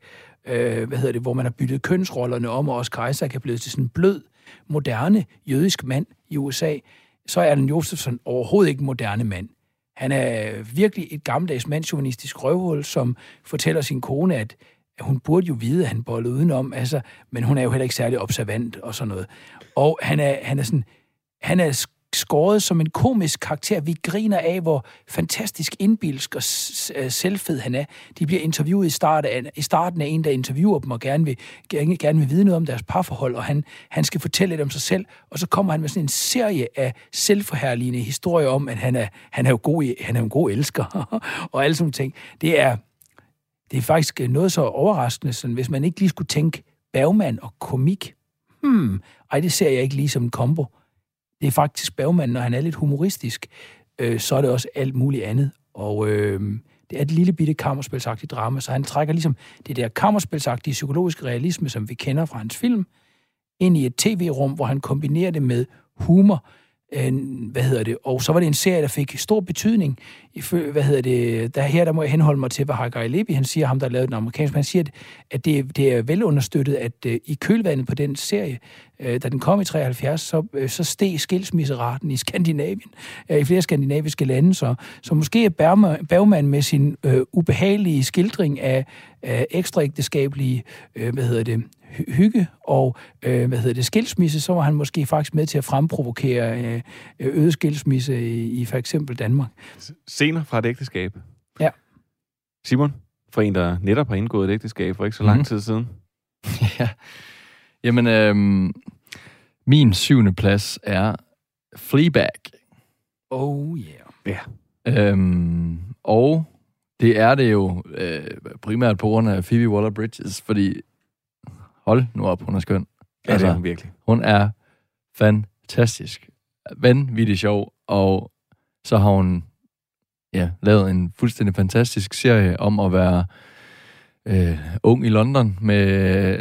øh, hvad hedder det, hvor man har byttet kønsrollerne om, og Oscar Isaac er blevet til sådan en blød, moderne jødisk mand i USA, så er Allen Josefsson overhovedet ikke en moderne mand. Han er virkelig et gammeldags mandsjuvenistisk røvhul, som fortæller sin kone, at hun burde jo vide, at han bollede udenom, altså, men hun er jo heller ikke særlig observant og sådan noget. Og han er, han er sådan, han er skåret som en komisk karakter. Vi griner af, hvor fantastisk indbilsk og øh, selvfed han er. De bliver interviewet i, start af, i starten af en, der interviewer dem og gerne vil, gerne, gerne vil vide noget om deres parforhold, og han, han skal fortælle lidt om sig selv, og så kommer han med sådan en serie af selvforherligende historier om, at han er, han er jo god, han er en god elsker, og alle sådan ting. Det er, det er faktisk øh, noget så overraskende, sådan, hvis man ikke lige skulle tænke Bergman og komik. Hmm, ej, det ser jeg ikke lige som en kombo. Det er faktisk Bergman, når han er lidt humoristisk, øh, så er det også alt muligt andet. Og øh, det er et lille bitte kammerspilsagtigt drama, så han trækker ligesom det der kammerspilsagtige psykologiske realisme, som vi kender fra hans film, ind i et tv-rum, hvor han kombinerer det med humor, en, hvad hedder det, og så var det en serie, der fik stor betydning. I, Hvad hedder det, der her der må jeg henholde mig til, hvad Hagai Levy, han siger, ham der lavede den amerikanske, han siger, at- at det, det er velunderstøttet, at øh, i kølvandet på den serie, øh, da den kom i 73, så, så steg skilsmisseraten i Skandinavien, i flere skandinaviske lande, så, så måske er Bergman, med sin øh, ubehagelige skildring af, af ekstraægteskabelige, øh, hvad hedder det, hygge og øh, hvad hedder det, skilsmisse, så var han måske faktisk med til at fremprovokere øh, øh, øget skilsmisse i, i for eksempel Danmark.
Scener fra et ægteskab.
Ja.
Simon, for en, der netop har indgået et ægteskab for ikke så lang
Mhm.
tid siden.
ja. Jamen, øhm, min syvende plads er Fleabag.
Oh yeah.
Øhm, og det er det jo øh, primært på grund af Phoebe Waller-Bridges, fordi hold nu op, hun er skøn.
Ja, altså, det er hun virkelig.
Hun er fantastisk. Vanvittig sjov, og så har hun ja, lavet en fuldstændig fantastisk serie om at være øh, ung i London med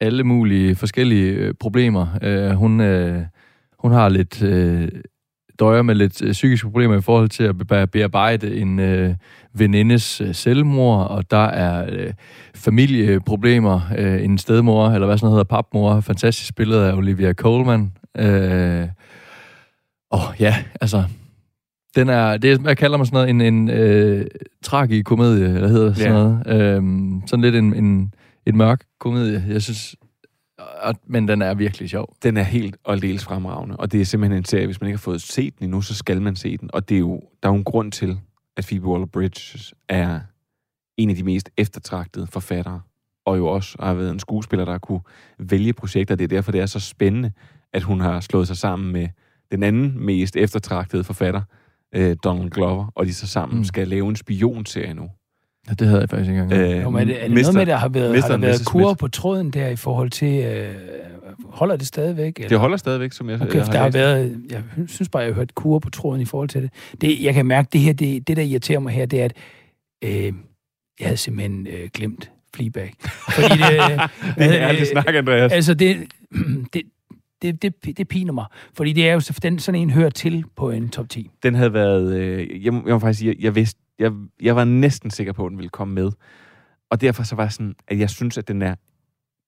alle mulige forskellige øh, problemer. Øh, hun, øh, hun har lidt øh, døjer med lidt øh, psykiske problemer i forhold til at be- bearbejde en øh, venindes øh, selvmord, og der er øh, familieproblemer. Øh, en stedmor, eller hvad sådan noget hedder, papmor, fantastisk spillet af Olivia Colman. Øh, og ja, altså, den er, det er, jeg kalder mig sådan noget, en, en øh, tragikomedie, eller hedder sådan
Ja.
noget. Øhm, sådan lidt en, en, en mørk komedie. Jeg synes, og, men den er virkelig sjov.
Den er helt og aldeles fremragende, og det er simpelthen en serie, hvis man ikke har fået set den endnu, så skal man se den. Og det er jo, der er jo en grund til, at Phoebe Waller-Bridge er en af de mest eftertragtede forfattere, og jo også har været en skuespiller, der kunne vælge projekter. Det er derfor, det er så spændende, at hun har slået sig sammen med den anden mest eftertragtede forfatter, øh, Donald Glover, og de så sammen
Mm.
mm. skal lave en spionserie nu.
Ja, det havde jeg faktisk ikke engang. Øh,
Øh,
Jo, men er det, er det
Mr.
noget med, der har været, har der været kur på tråden der i forhold til... Øh, holder det stadigvæk? Eller?
Det holder stadigvæk, som jeg,
Okay,
jeg
for der har været, jeg synes bare, jeg har hørt kur på tråden i forhold til det. det jeg kan mærke, det her, det, det der irriterer mig her, det er, at øh, jeg havde simpelthen øh, glemt Fleabag. Fordi det,
Det er ærligt snak, Andreas.
Altså, det, det, det, det, det piner mig. Fordi det er jo den, sådan en hører til på en top 10.
den havde været... Øh, jeg, må, jeg må faktisk sige, jeg, jeg vidste... Jeg, jeg var næsten sikker på, at den ville komme med. Og derfor så var jeg sådan, at jeg synes, at den er...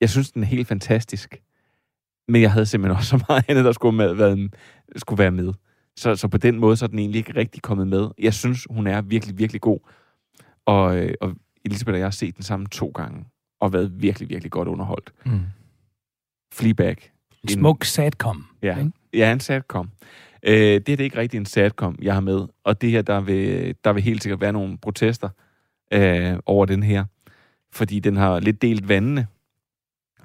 Jeg synes, den er helt fantastisk. Men jeg havde simpelthen også så meget andet, der skulle, med, været, skulle være med. Så, så på den måde, så er den egentlig ikke rigtig kommet med. Jeg synes, hun er virkelig, virkelig god. Og, øh, og Elisabeth og jeg har set den sammen to gange. Og været virkelig, virkelig godt underholdt.
mm.
Fleabag.
En smuk satcom.
Ja,
ikke?
ja en satcom. Øh, det er det ikke rigtig en satcom, jeg har med. Og det her, der vil, der vil helt sikkert være nogle protester øh, over den her. Fordi den har lidt delt vandene.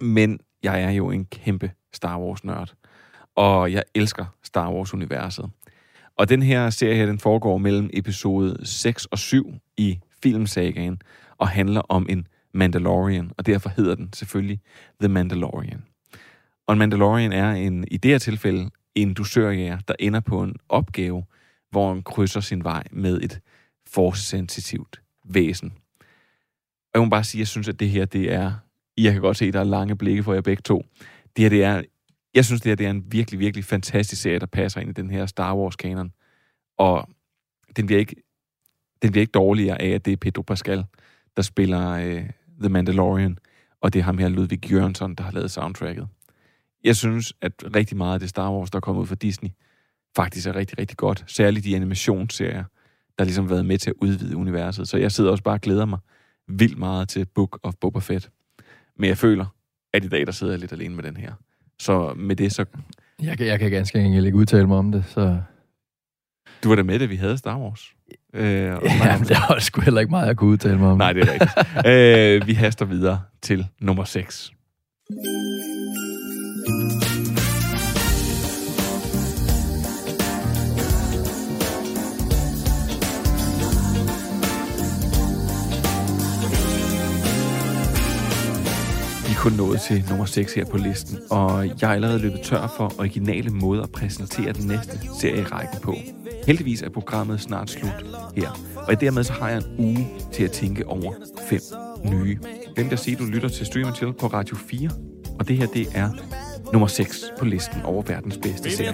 Men jeg er jo en kæmpe Star Wars-nørd. Og jeg elsker Star Wars-universet. Og den her serie her, den foregår mellem episode 6 og 7 i filmsagaen, og handler om en Mandalorian, og derfor hedder den selvfølgelig The Mandalorian. Og en Mandalorian er en, i det her tilfælde en dusørjæger, der ender på en opgave, hvor han krydser sin vej med et force-sensitivt væsen. Og jeg må bare sige, at jeg synes, at det her, det er... Jeg kan godt se, at der er lange blikke for jer begge to. Det her, det er... Jeg synes, det her det er en virkelig, virkelig fantastisk serie, der passer ind i den her Star Wars-kanon. Og den bliver ikke, den bliver ikke dårligere af, at det er Pedro Pascal, der spiller øh, The Mandalorian, og det er ham her, Ludwig Jørgensen, der har lavet soundtracket. Jeg synes, at rigtig meget af det Star Wars, der er kommet ud fra Disney, faktisk er rigtig, rigtig godt. Særligt de animationsserier, der ligesom har været med til at udvide universet. Så jeg sidder også bare og glæder mig vildt meget til Book of Boba Fett. Men jeg føler, at i dag, der sidder jeg lidt alene med den her. Så med det, så...
jeg, kan, jeg kan ganske enkelt ikke udtale mig om det, så...
Du var da med, da vi havde Star Wars. Øh,
Ja, men der var sgu heller ikke meget, jeg kunne udtale mig om.
Nej, det er rigtigt. øh, vi haster videre til nummer 6. kun nået til nummer 6 her på listen, og jeg er allerede løbet tør for originale måder at præsentere den næste serie i rækken på. Heldigvis er programmet snart slut her, og dermed så har jeg en uge til at tænke over fem nye. Hvem der siger, du lytter til Stream Chill på Radio 4, og det her det er nummer 6 på listen over verdens bedste serier.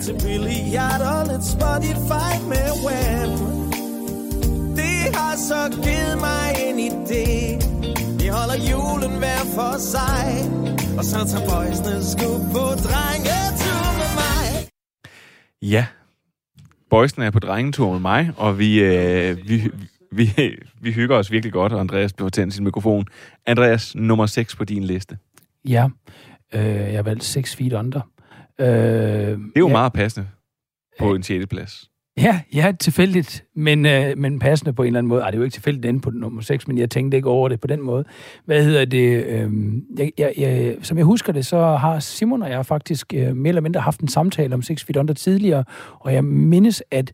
Det har så givet mig en idé. Vi holder julen hver for sig. Og så tager boysene sgu på drengetur med mig.
Ja, boysene er på drengetur med mig, og vi, øh, vi, vi, vi hygger os virkelig godt, og Andreas bliver tændt sin mikrofon. Andreas, nummer 6 på din liste.
Ja, øh, jeg har valgt 6 feet under. Øh,
Det er jo
ja,
meget passende på en 6. plads.
Ja, ja, tilfældigt, men, øh, men passende på en eller anden måde. Ej, det er jo ikke tilfældigt den på nummer 6, men jeg tænkte ikke over det på den måde. Hvad hedder det? Øh, jeg, jeg, jeg, som jeg husker det, så har Simon og jeg faktisk øh, mere eller mindre haft en samtale om 6 feet under tidligere, og jeg mindes, at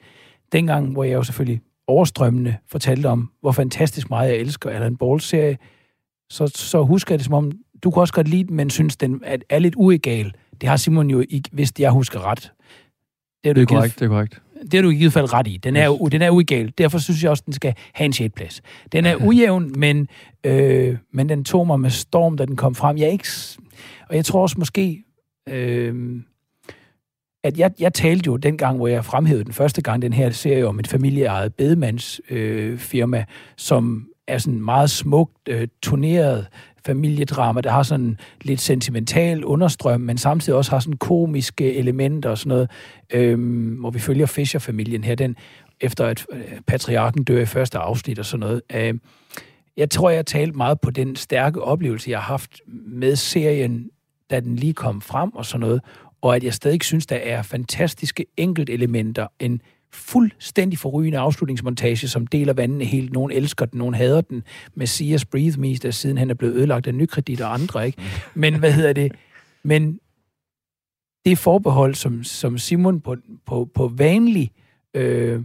dengang, hvor jeg jo selvfølgelig overstrømmende fortalte om, hvor fantastisk meget jeg elsker Alan Ball-serie, så, så husker jeg det som om, du kunne også godt lide den, men synes, den er, er lidt uegal. Det har Simon jo ikke, hvis jeg husker ret. Det du
Det er korrekt, det er korrekt.
Det har du i givet fald ret i. Den er, jo, den er uegal. Derfor synes jeg også, den skal have en 6. plads. Den er ujævn, men, øh, men den tog mig med storm, da den kom frem. Jeg er ikke, Og jeg tror også måske, øh, at jeg, jeg talte jo dengang, hvor jeg fremhævede den første gang, den her serie om et familieejet bedemandsfirma, øh, firma, som er sådan meget smukt øh, turneret familiedrama, der har sådan lidt sentimental understrøm, men samtidig også har sådan komiske elementer og sådan noget, øhm, hvor vi følger Fischer-familien her, den efter at øh, patriarken dør i første afsnit og sådan noget. Øh, jeg tror, jeg har talt meget på den stærke oplevelse, jeg har haft med serien, da den lige kom frem og sådan noget, og at jeg stadig synes, der er fantastiske enkeltelementer, en fuldstændig forrygende afslutningsmontage, som deler vandene helt. Nogen elsker den, nogen hader den. Messias Breathe Me, der siden han er blevet ødelagt af nykredit og andre, ikke? Men hvad hedder det? Men det forbehold, som, som Simon på, på, på vanlig øh,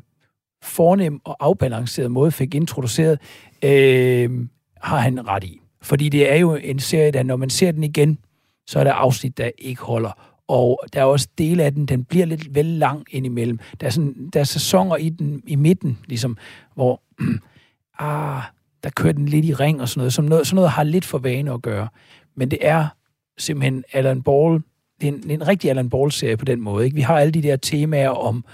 fornem og afbalanceret måde fik introduceret, øh, har han ret i. Fordi det er jo en serie, der når man ser den igen, så er der afsnit, der ikke holder. Og der er også dele af den, den bliver lidt vel lang indimellem. Der er, sådan, der er sæsoner i den i midten, ligesom, hvor ah, der kører den lidt i ring og sådan noget. Som noget. Sådan noget har lidt for vane at gøre. Men det er simpelthen Alan Ball, det er en, en rigtig Alan Ball-serie på den måde. Ikke? Vi har alle de der temaer om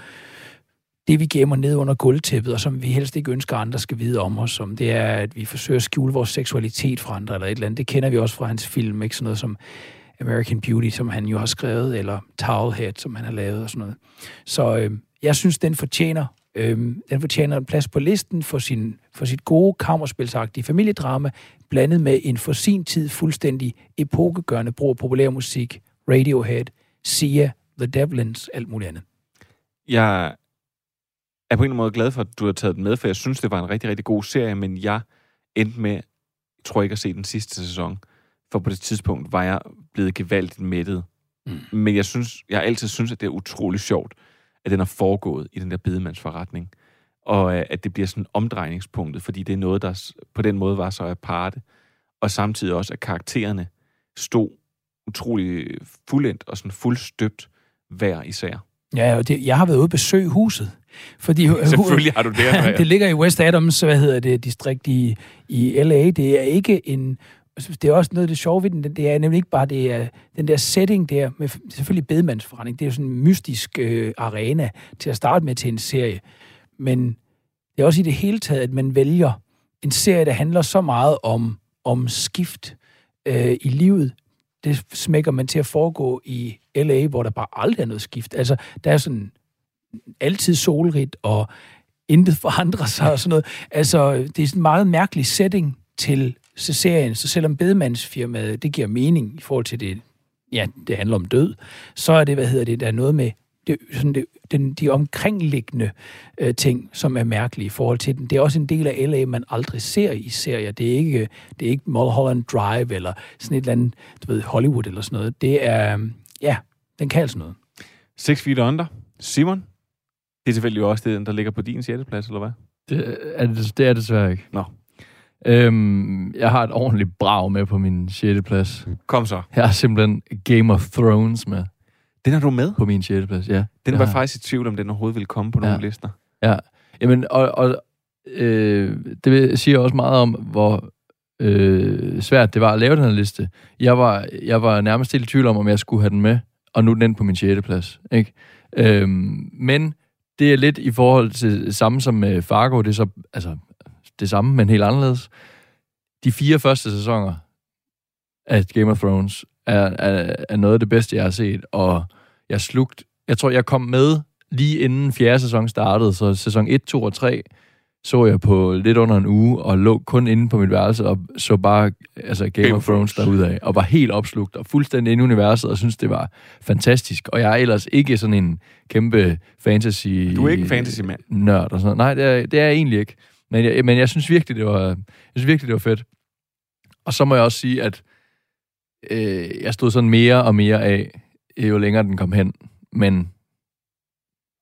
det, vi gemmer ned under gulvtæppet, og som vi helst ikke ønsker, andre skal vide om os, som det er, at vi forsøger at skjule vores seksualitet fra andre eller et eller andet. Det kender vi også fra hans film, ikke? Sådan noget som American Beauty, som han jo har skrevet, eller Towelhead, som han har lavet og sådan noget. Så øh, jeg synes, den fortjener, øh, den fortjener en plads på listen for, sin, for sit gode kammerspilsagtige familiedrama, blandet med en for sin tid fuldstændig epokegørende brug af populærmusik, Radiohead, Sia, The Devlins, alt muligt andet.
Jeg er på en eller anden måde glad for, at du har taget den med, for jeg synes, det var en rigtig, rigtig god serie, men jeg endte med, tror ikke at se den sidste sæson, for på det tidspunkt var jeg blevet gevaldigt mættet. Mm. Men jeg synes, jeg har altid synes, at det er utrolig sjovt, at den er foregået i den der bedemandsforretning, og øh, at det bliver sådan omdrejningspunktet, fordi det er noget, der på den måde var så aparte, og samtidig også, at karaktererne stod utrolig fuldendt og sådan fuldstøbt hver især.
Ja, og det, jeg har været ude at besøge huset. Fordi,
Selvfølgelig har du det. Andrea.
det ligger i West Adams, hvad hedder det, distrikt i, i LA. Det er ikke en... Det er også noget af det sjove ved den. Det er nemlig ikke bare det er, den der setting der, med selvfølgelig bedemandsforretning. Det er jo sådan en mystisk øh, arena til at starte med til en serie. Men det er også i det hele taget, at man vælger en serie, der handler så meget om, om skift øh, i livet. Det smækker man til at foregå i LA, hvor der bare aldrig er noget skift. Altså, der er sådan altid solrigt, og intet forandrer sig og sådan noget. Altså, det er sådan en meget mærkelig setting til serien, så selvom bedemandsfirmaet, det giver mening i forhold til det, ja, det handler om død, så er det, hvad hedder det, der er noget med det, sådan det, den, de omkringliggende øh, ting, som er mærkelige i forhold til den. Det er også en del af LA, man aldrig ser i serier. Det er ikke, det er ikke Mulholland Drive eller sådan et eller andet, du ved, Hollywood eller sådan noget. Det er, ja, den kan altså noget.
Six Feet Under. Simon? Det er selvfølgelig også det, der ligger på din 6. plads, eller hvad?
Det er det, det er det desværre ikke.
Nå.
Øhm, jeg har et ordentligt brag med på min 6. plads.
Kom så.
Jeg har simpelthen Game of Thrones med
Den er du med?
på min 6. plads, ja.
Den var
har-
faktisk i tvivl, om den overhovedet ville komme på nogle
Ja.
lister.
Ja, jamen, og, og øh, det siger også meget om, hvor øh, svært det var at lave den her liste. Jeg var, jeg var nærmest helt i tvivl om, om jeg skulle have den med, og nu er den på min 6. plads. Ikke? Øhm, men det er lidt i forhold til samme som med Fargo, det er så altså, det samme, men helt anderledes. De fire første sæsoner af Game of Thrones er, er, er noget af det bedste, jeg har set, og jeg slugt, jeg tror, jeg kom med lige inden fjerde sæson startede, så sæson 1, 2 og 3 så jeg på lidt under en uge, og lå kun inde på mit værelse, og så bare altså Game, Game of Thrones derudad, og var helt opslugt, og fuldstændig inde i universet, og synes det var fantastisk. Og jeg er ellers ikke sådan en kæmpe fantasy...
Du er ikke fantasy-mand.
Nørd og sådan noget. Nej, det er, det er jeg egentlig ikke. Men jeg, men jeg synes virkelig, det var, jeg synes virkelig, det var fedt. Og så må jeg også sige, at øh, jeg stod sådan mere og mere af, jo længere den kom hen. Men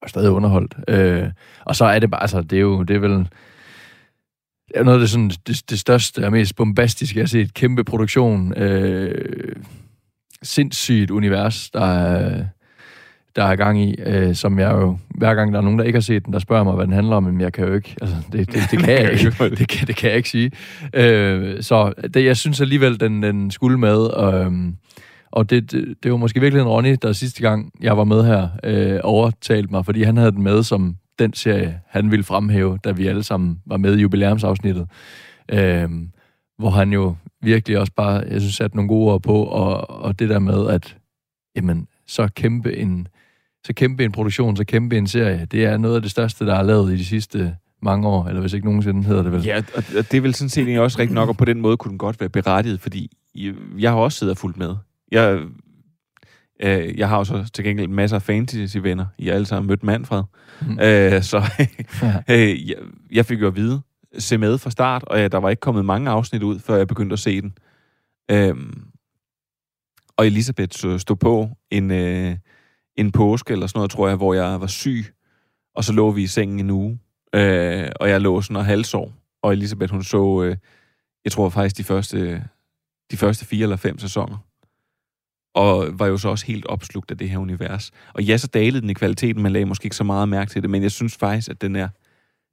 var stadig underholdt. Øh, og så er det bare, altså, det er jo, det er vel, det er noget af det, sådan, det, det største og mest bombastiske, jeg har set. Kæmpe produktion. Øh, sindssygt univers, der er, der er gang i, øh, som jeg jo, hver gang der er nogen, der ikke har set den, der spørger mig, hvad den handler om, men jeg kan jo ikke, altså, det, det, det kan jeg ikke, det kan, det kan jeg ikke sige. Øh, så det, jeg synes alligevel, den, den skulle med, og, øhm, Og det, det, det var måske virkelig en Ronny, der sidste gang, jeg var med her, øh, overtalte mig, fordi han havde den med som den serie, han ville fremhæve, da vi alle sammen var med i jubilæumsafsnittet. Øh, hvor han jo virkelig også bare, jeg synes, satte nogle gode ord på, og, og det der med, at jamen, så kæmpe en, så kæmpe en produktion, så kæmpe en serie, det er noget af det største, der er lavet i de sidste mange år, eller hvis ikke nogensinde hedder det vel.
Ja, og det er vel sådan set også rigtig nok, og på den måde kunne den godt være berettiget, fordi jeg- har også siddet og fulgt med. Jeg, øh, jeg har jo så til gengæld masser af fantasy-venner. I har alle sammen mødt Manfred.
Mm.
Øh, så øh, jeg, jeg fik jo at vide, se med fra start, og ja, der var ikke kommet mange afsnit ud, før jeg begyndte at se den. Øhm, og Elisabeth stod på en, øh, en påske eller sådan noget, tror jeg, hvor jeg var syg, og så lå vi i sengen en uge, øh, og jeg lå sådan og halvsov, og Elisabeth, hun så, øh, jeg tror faktisk de første, de første fire eller fem sæsoner, og var jo så også helt opslugt af det her univers. Og ja, så dalede den i kvaliteten, man lagde måske ikke så meget mærke til det, men jeg synes faktisk, at den er,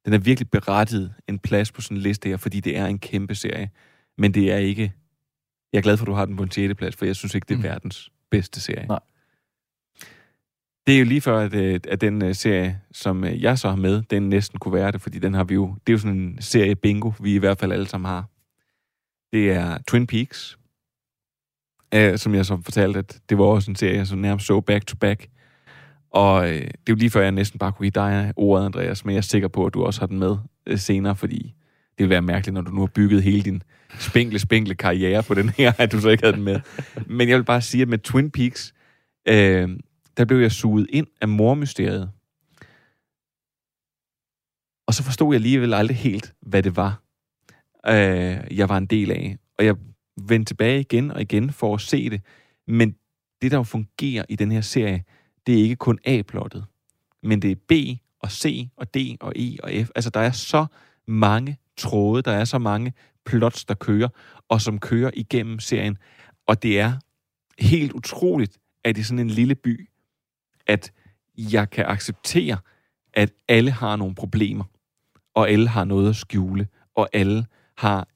den er virkelig berettiget en plads på sådan en liste her, fordi det er en kæmpe serie. Men det er ikke... Jeg er glad for, at du har den på en 6. plads, for jeg synes ikke, det er
Mm.
verdens bedste serie.
Nej.
Det er jo lige før, at, øh, at den øh, serie, som øh, jeg så har med, den næsten kunne være det, fordi den har vi jo... Det er jo sådan en serie bingo, vi i hvert fald alle sammen har. Det er Twin Peaks, øh, som jeg så fortalte, at det var også en serie, jeg så nærmest så back to back. Og øh, det er jo lige før, jeg næsten bare kunne give dig ordet, Andreas, men jeg er sikker på, at du også har den med øh, senere, fordi det vil være mærkeligt, når du nu har bygget hele din spinkle, spinkle karriere på den her, at du så ikke havde den med. Men jeg vil bare sige, at med Twin Peaks, øh, der blev jeg suget ind af mormysteriet. Og så forstod jeg alligevel aldrig helt, hvad det var, øh, jeg var en del af. Og jeg vendte tilbage igen og igen for at se det. Men det, der jo fungerer i den her serie, det er ikke kun A-plottet, men det er B og C og D og E og F. Altså, der er så mange tråde, der er så mange plots, der kører, og som kører igennem serien. Og det er helt utroligt, at i sådan en lille by, at jeg kan acceptere, at alle har nogle problemer, og alle har noget at skjule, og alle har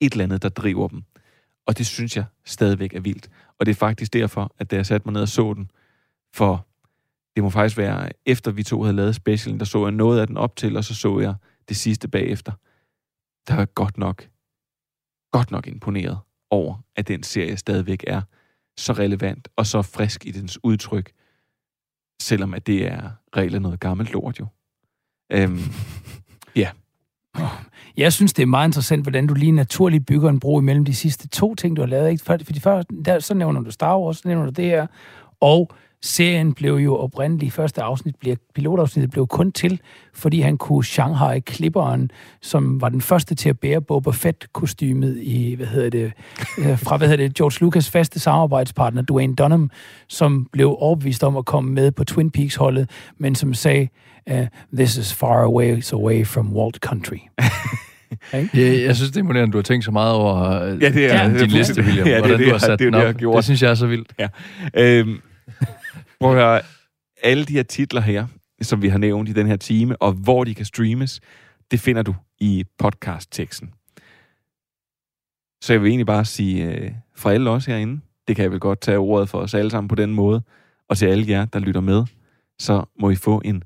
et eller andet, der driver dem. Og det synes jeg stadigvæk er vildt. Og det er faktisk derfor, at da jeg satte mig ned og så den, for det må faktisk være, efter vi to havde lavet specialen, der så jeg noget af den op til, og så så jeg det sidste bagefter. Der var godt nok, godt nok imponeret over, at den serie stadigvæk er så relevant og så frisk i dens udtryk, selvom at det er reelt noget gammelt lort jo. Øhm,
Jeg synes, det er meget interessant, hvordan du lige naturligt bygger en bro imellem de sidste to ting, du har lavet. Ikke? For- Fordi før, der, så nævner du Star Wars, så nævner du det her, og serien blev jo oprindeligt, første afsnit, blev, pilotafsnittet blev kun til, fordi han kunne Shanghai Klipperen, som var den første til at bære Boba Fett-kostymet i, hvad hedder det, øh, fra, hvad hedder det, George Lucas faste samarbejdspartner, Dwayne Dunham, som blev overbevist om at komme med på Twin Peaks-holdet, men som sagde, uh, this is far away, so away from Walt Country.
Ja, jeg synes, det er imponerende, at du har tænkt så meget over øh,
Ja, det er-
din
det er
liste, William.
Ja, det er
hvordan
det,
du har sat
det er jo
den
det, jeg har gjort.
Det synes jeg er så vildt.
Øhm, prøv at høre, alle de her titler her, som vi har nævnt i den her time, og hvor de kan streames, det finder du i podcast-teksten. Så jeg vil egentlig bare sige, øh, for alle os herinde, det kan jeg vel godt tage ordet for os alle sammen på den måde, og til alle jer, der lytter med, så må I få en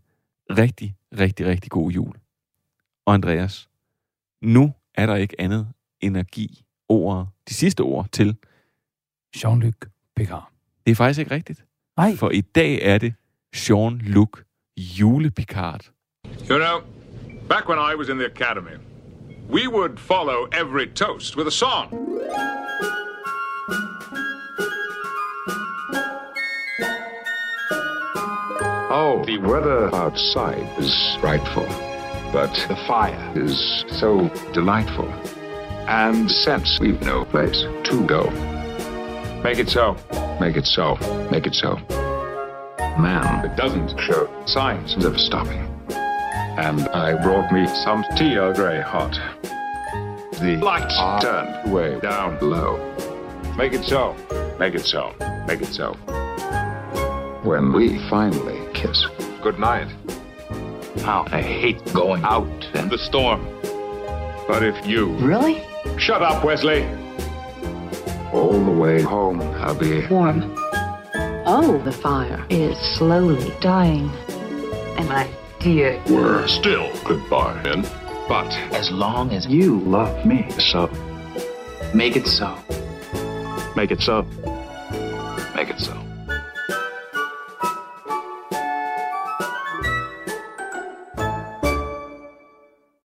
rigtig, rigtig, rigtig god jul. Og Andreas, nu er der ikke andet give ordet, de sidste ord til.
Jean-Luc Picard.
Det er faktisk ikke rigtigt.
Nej,
For i dag er det Jean-Luc Julepicard.
You know, back when I was in the academy, we would follow every toast with a song.
Oh, the weather outside is frightful, but the fire is so delightful. And since we've no place to go,
Make it so.
make it so, make it so. Man, it doesn't show signs of stopping. And I brought me some tea Earl Grey hot. The lights are turned way down low.
Make it so. Make it so. Make it so.
When we finally kiss,
Good night.
how I hate going out in the storm.
But if you
Really?
shut up, Wesley.
All the way home, I'll be
warm. Oh, the fire is slowly dying. And my dear,
We're still goodbye, Ben. But
As long as you love me,
so,
make it so.
make it so. Make it so.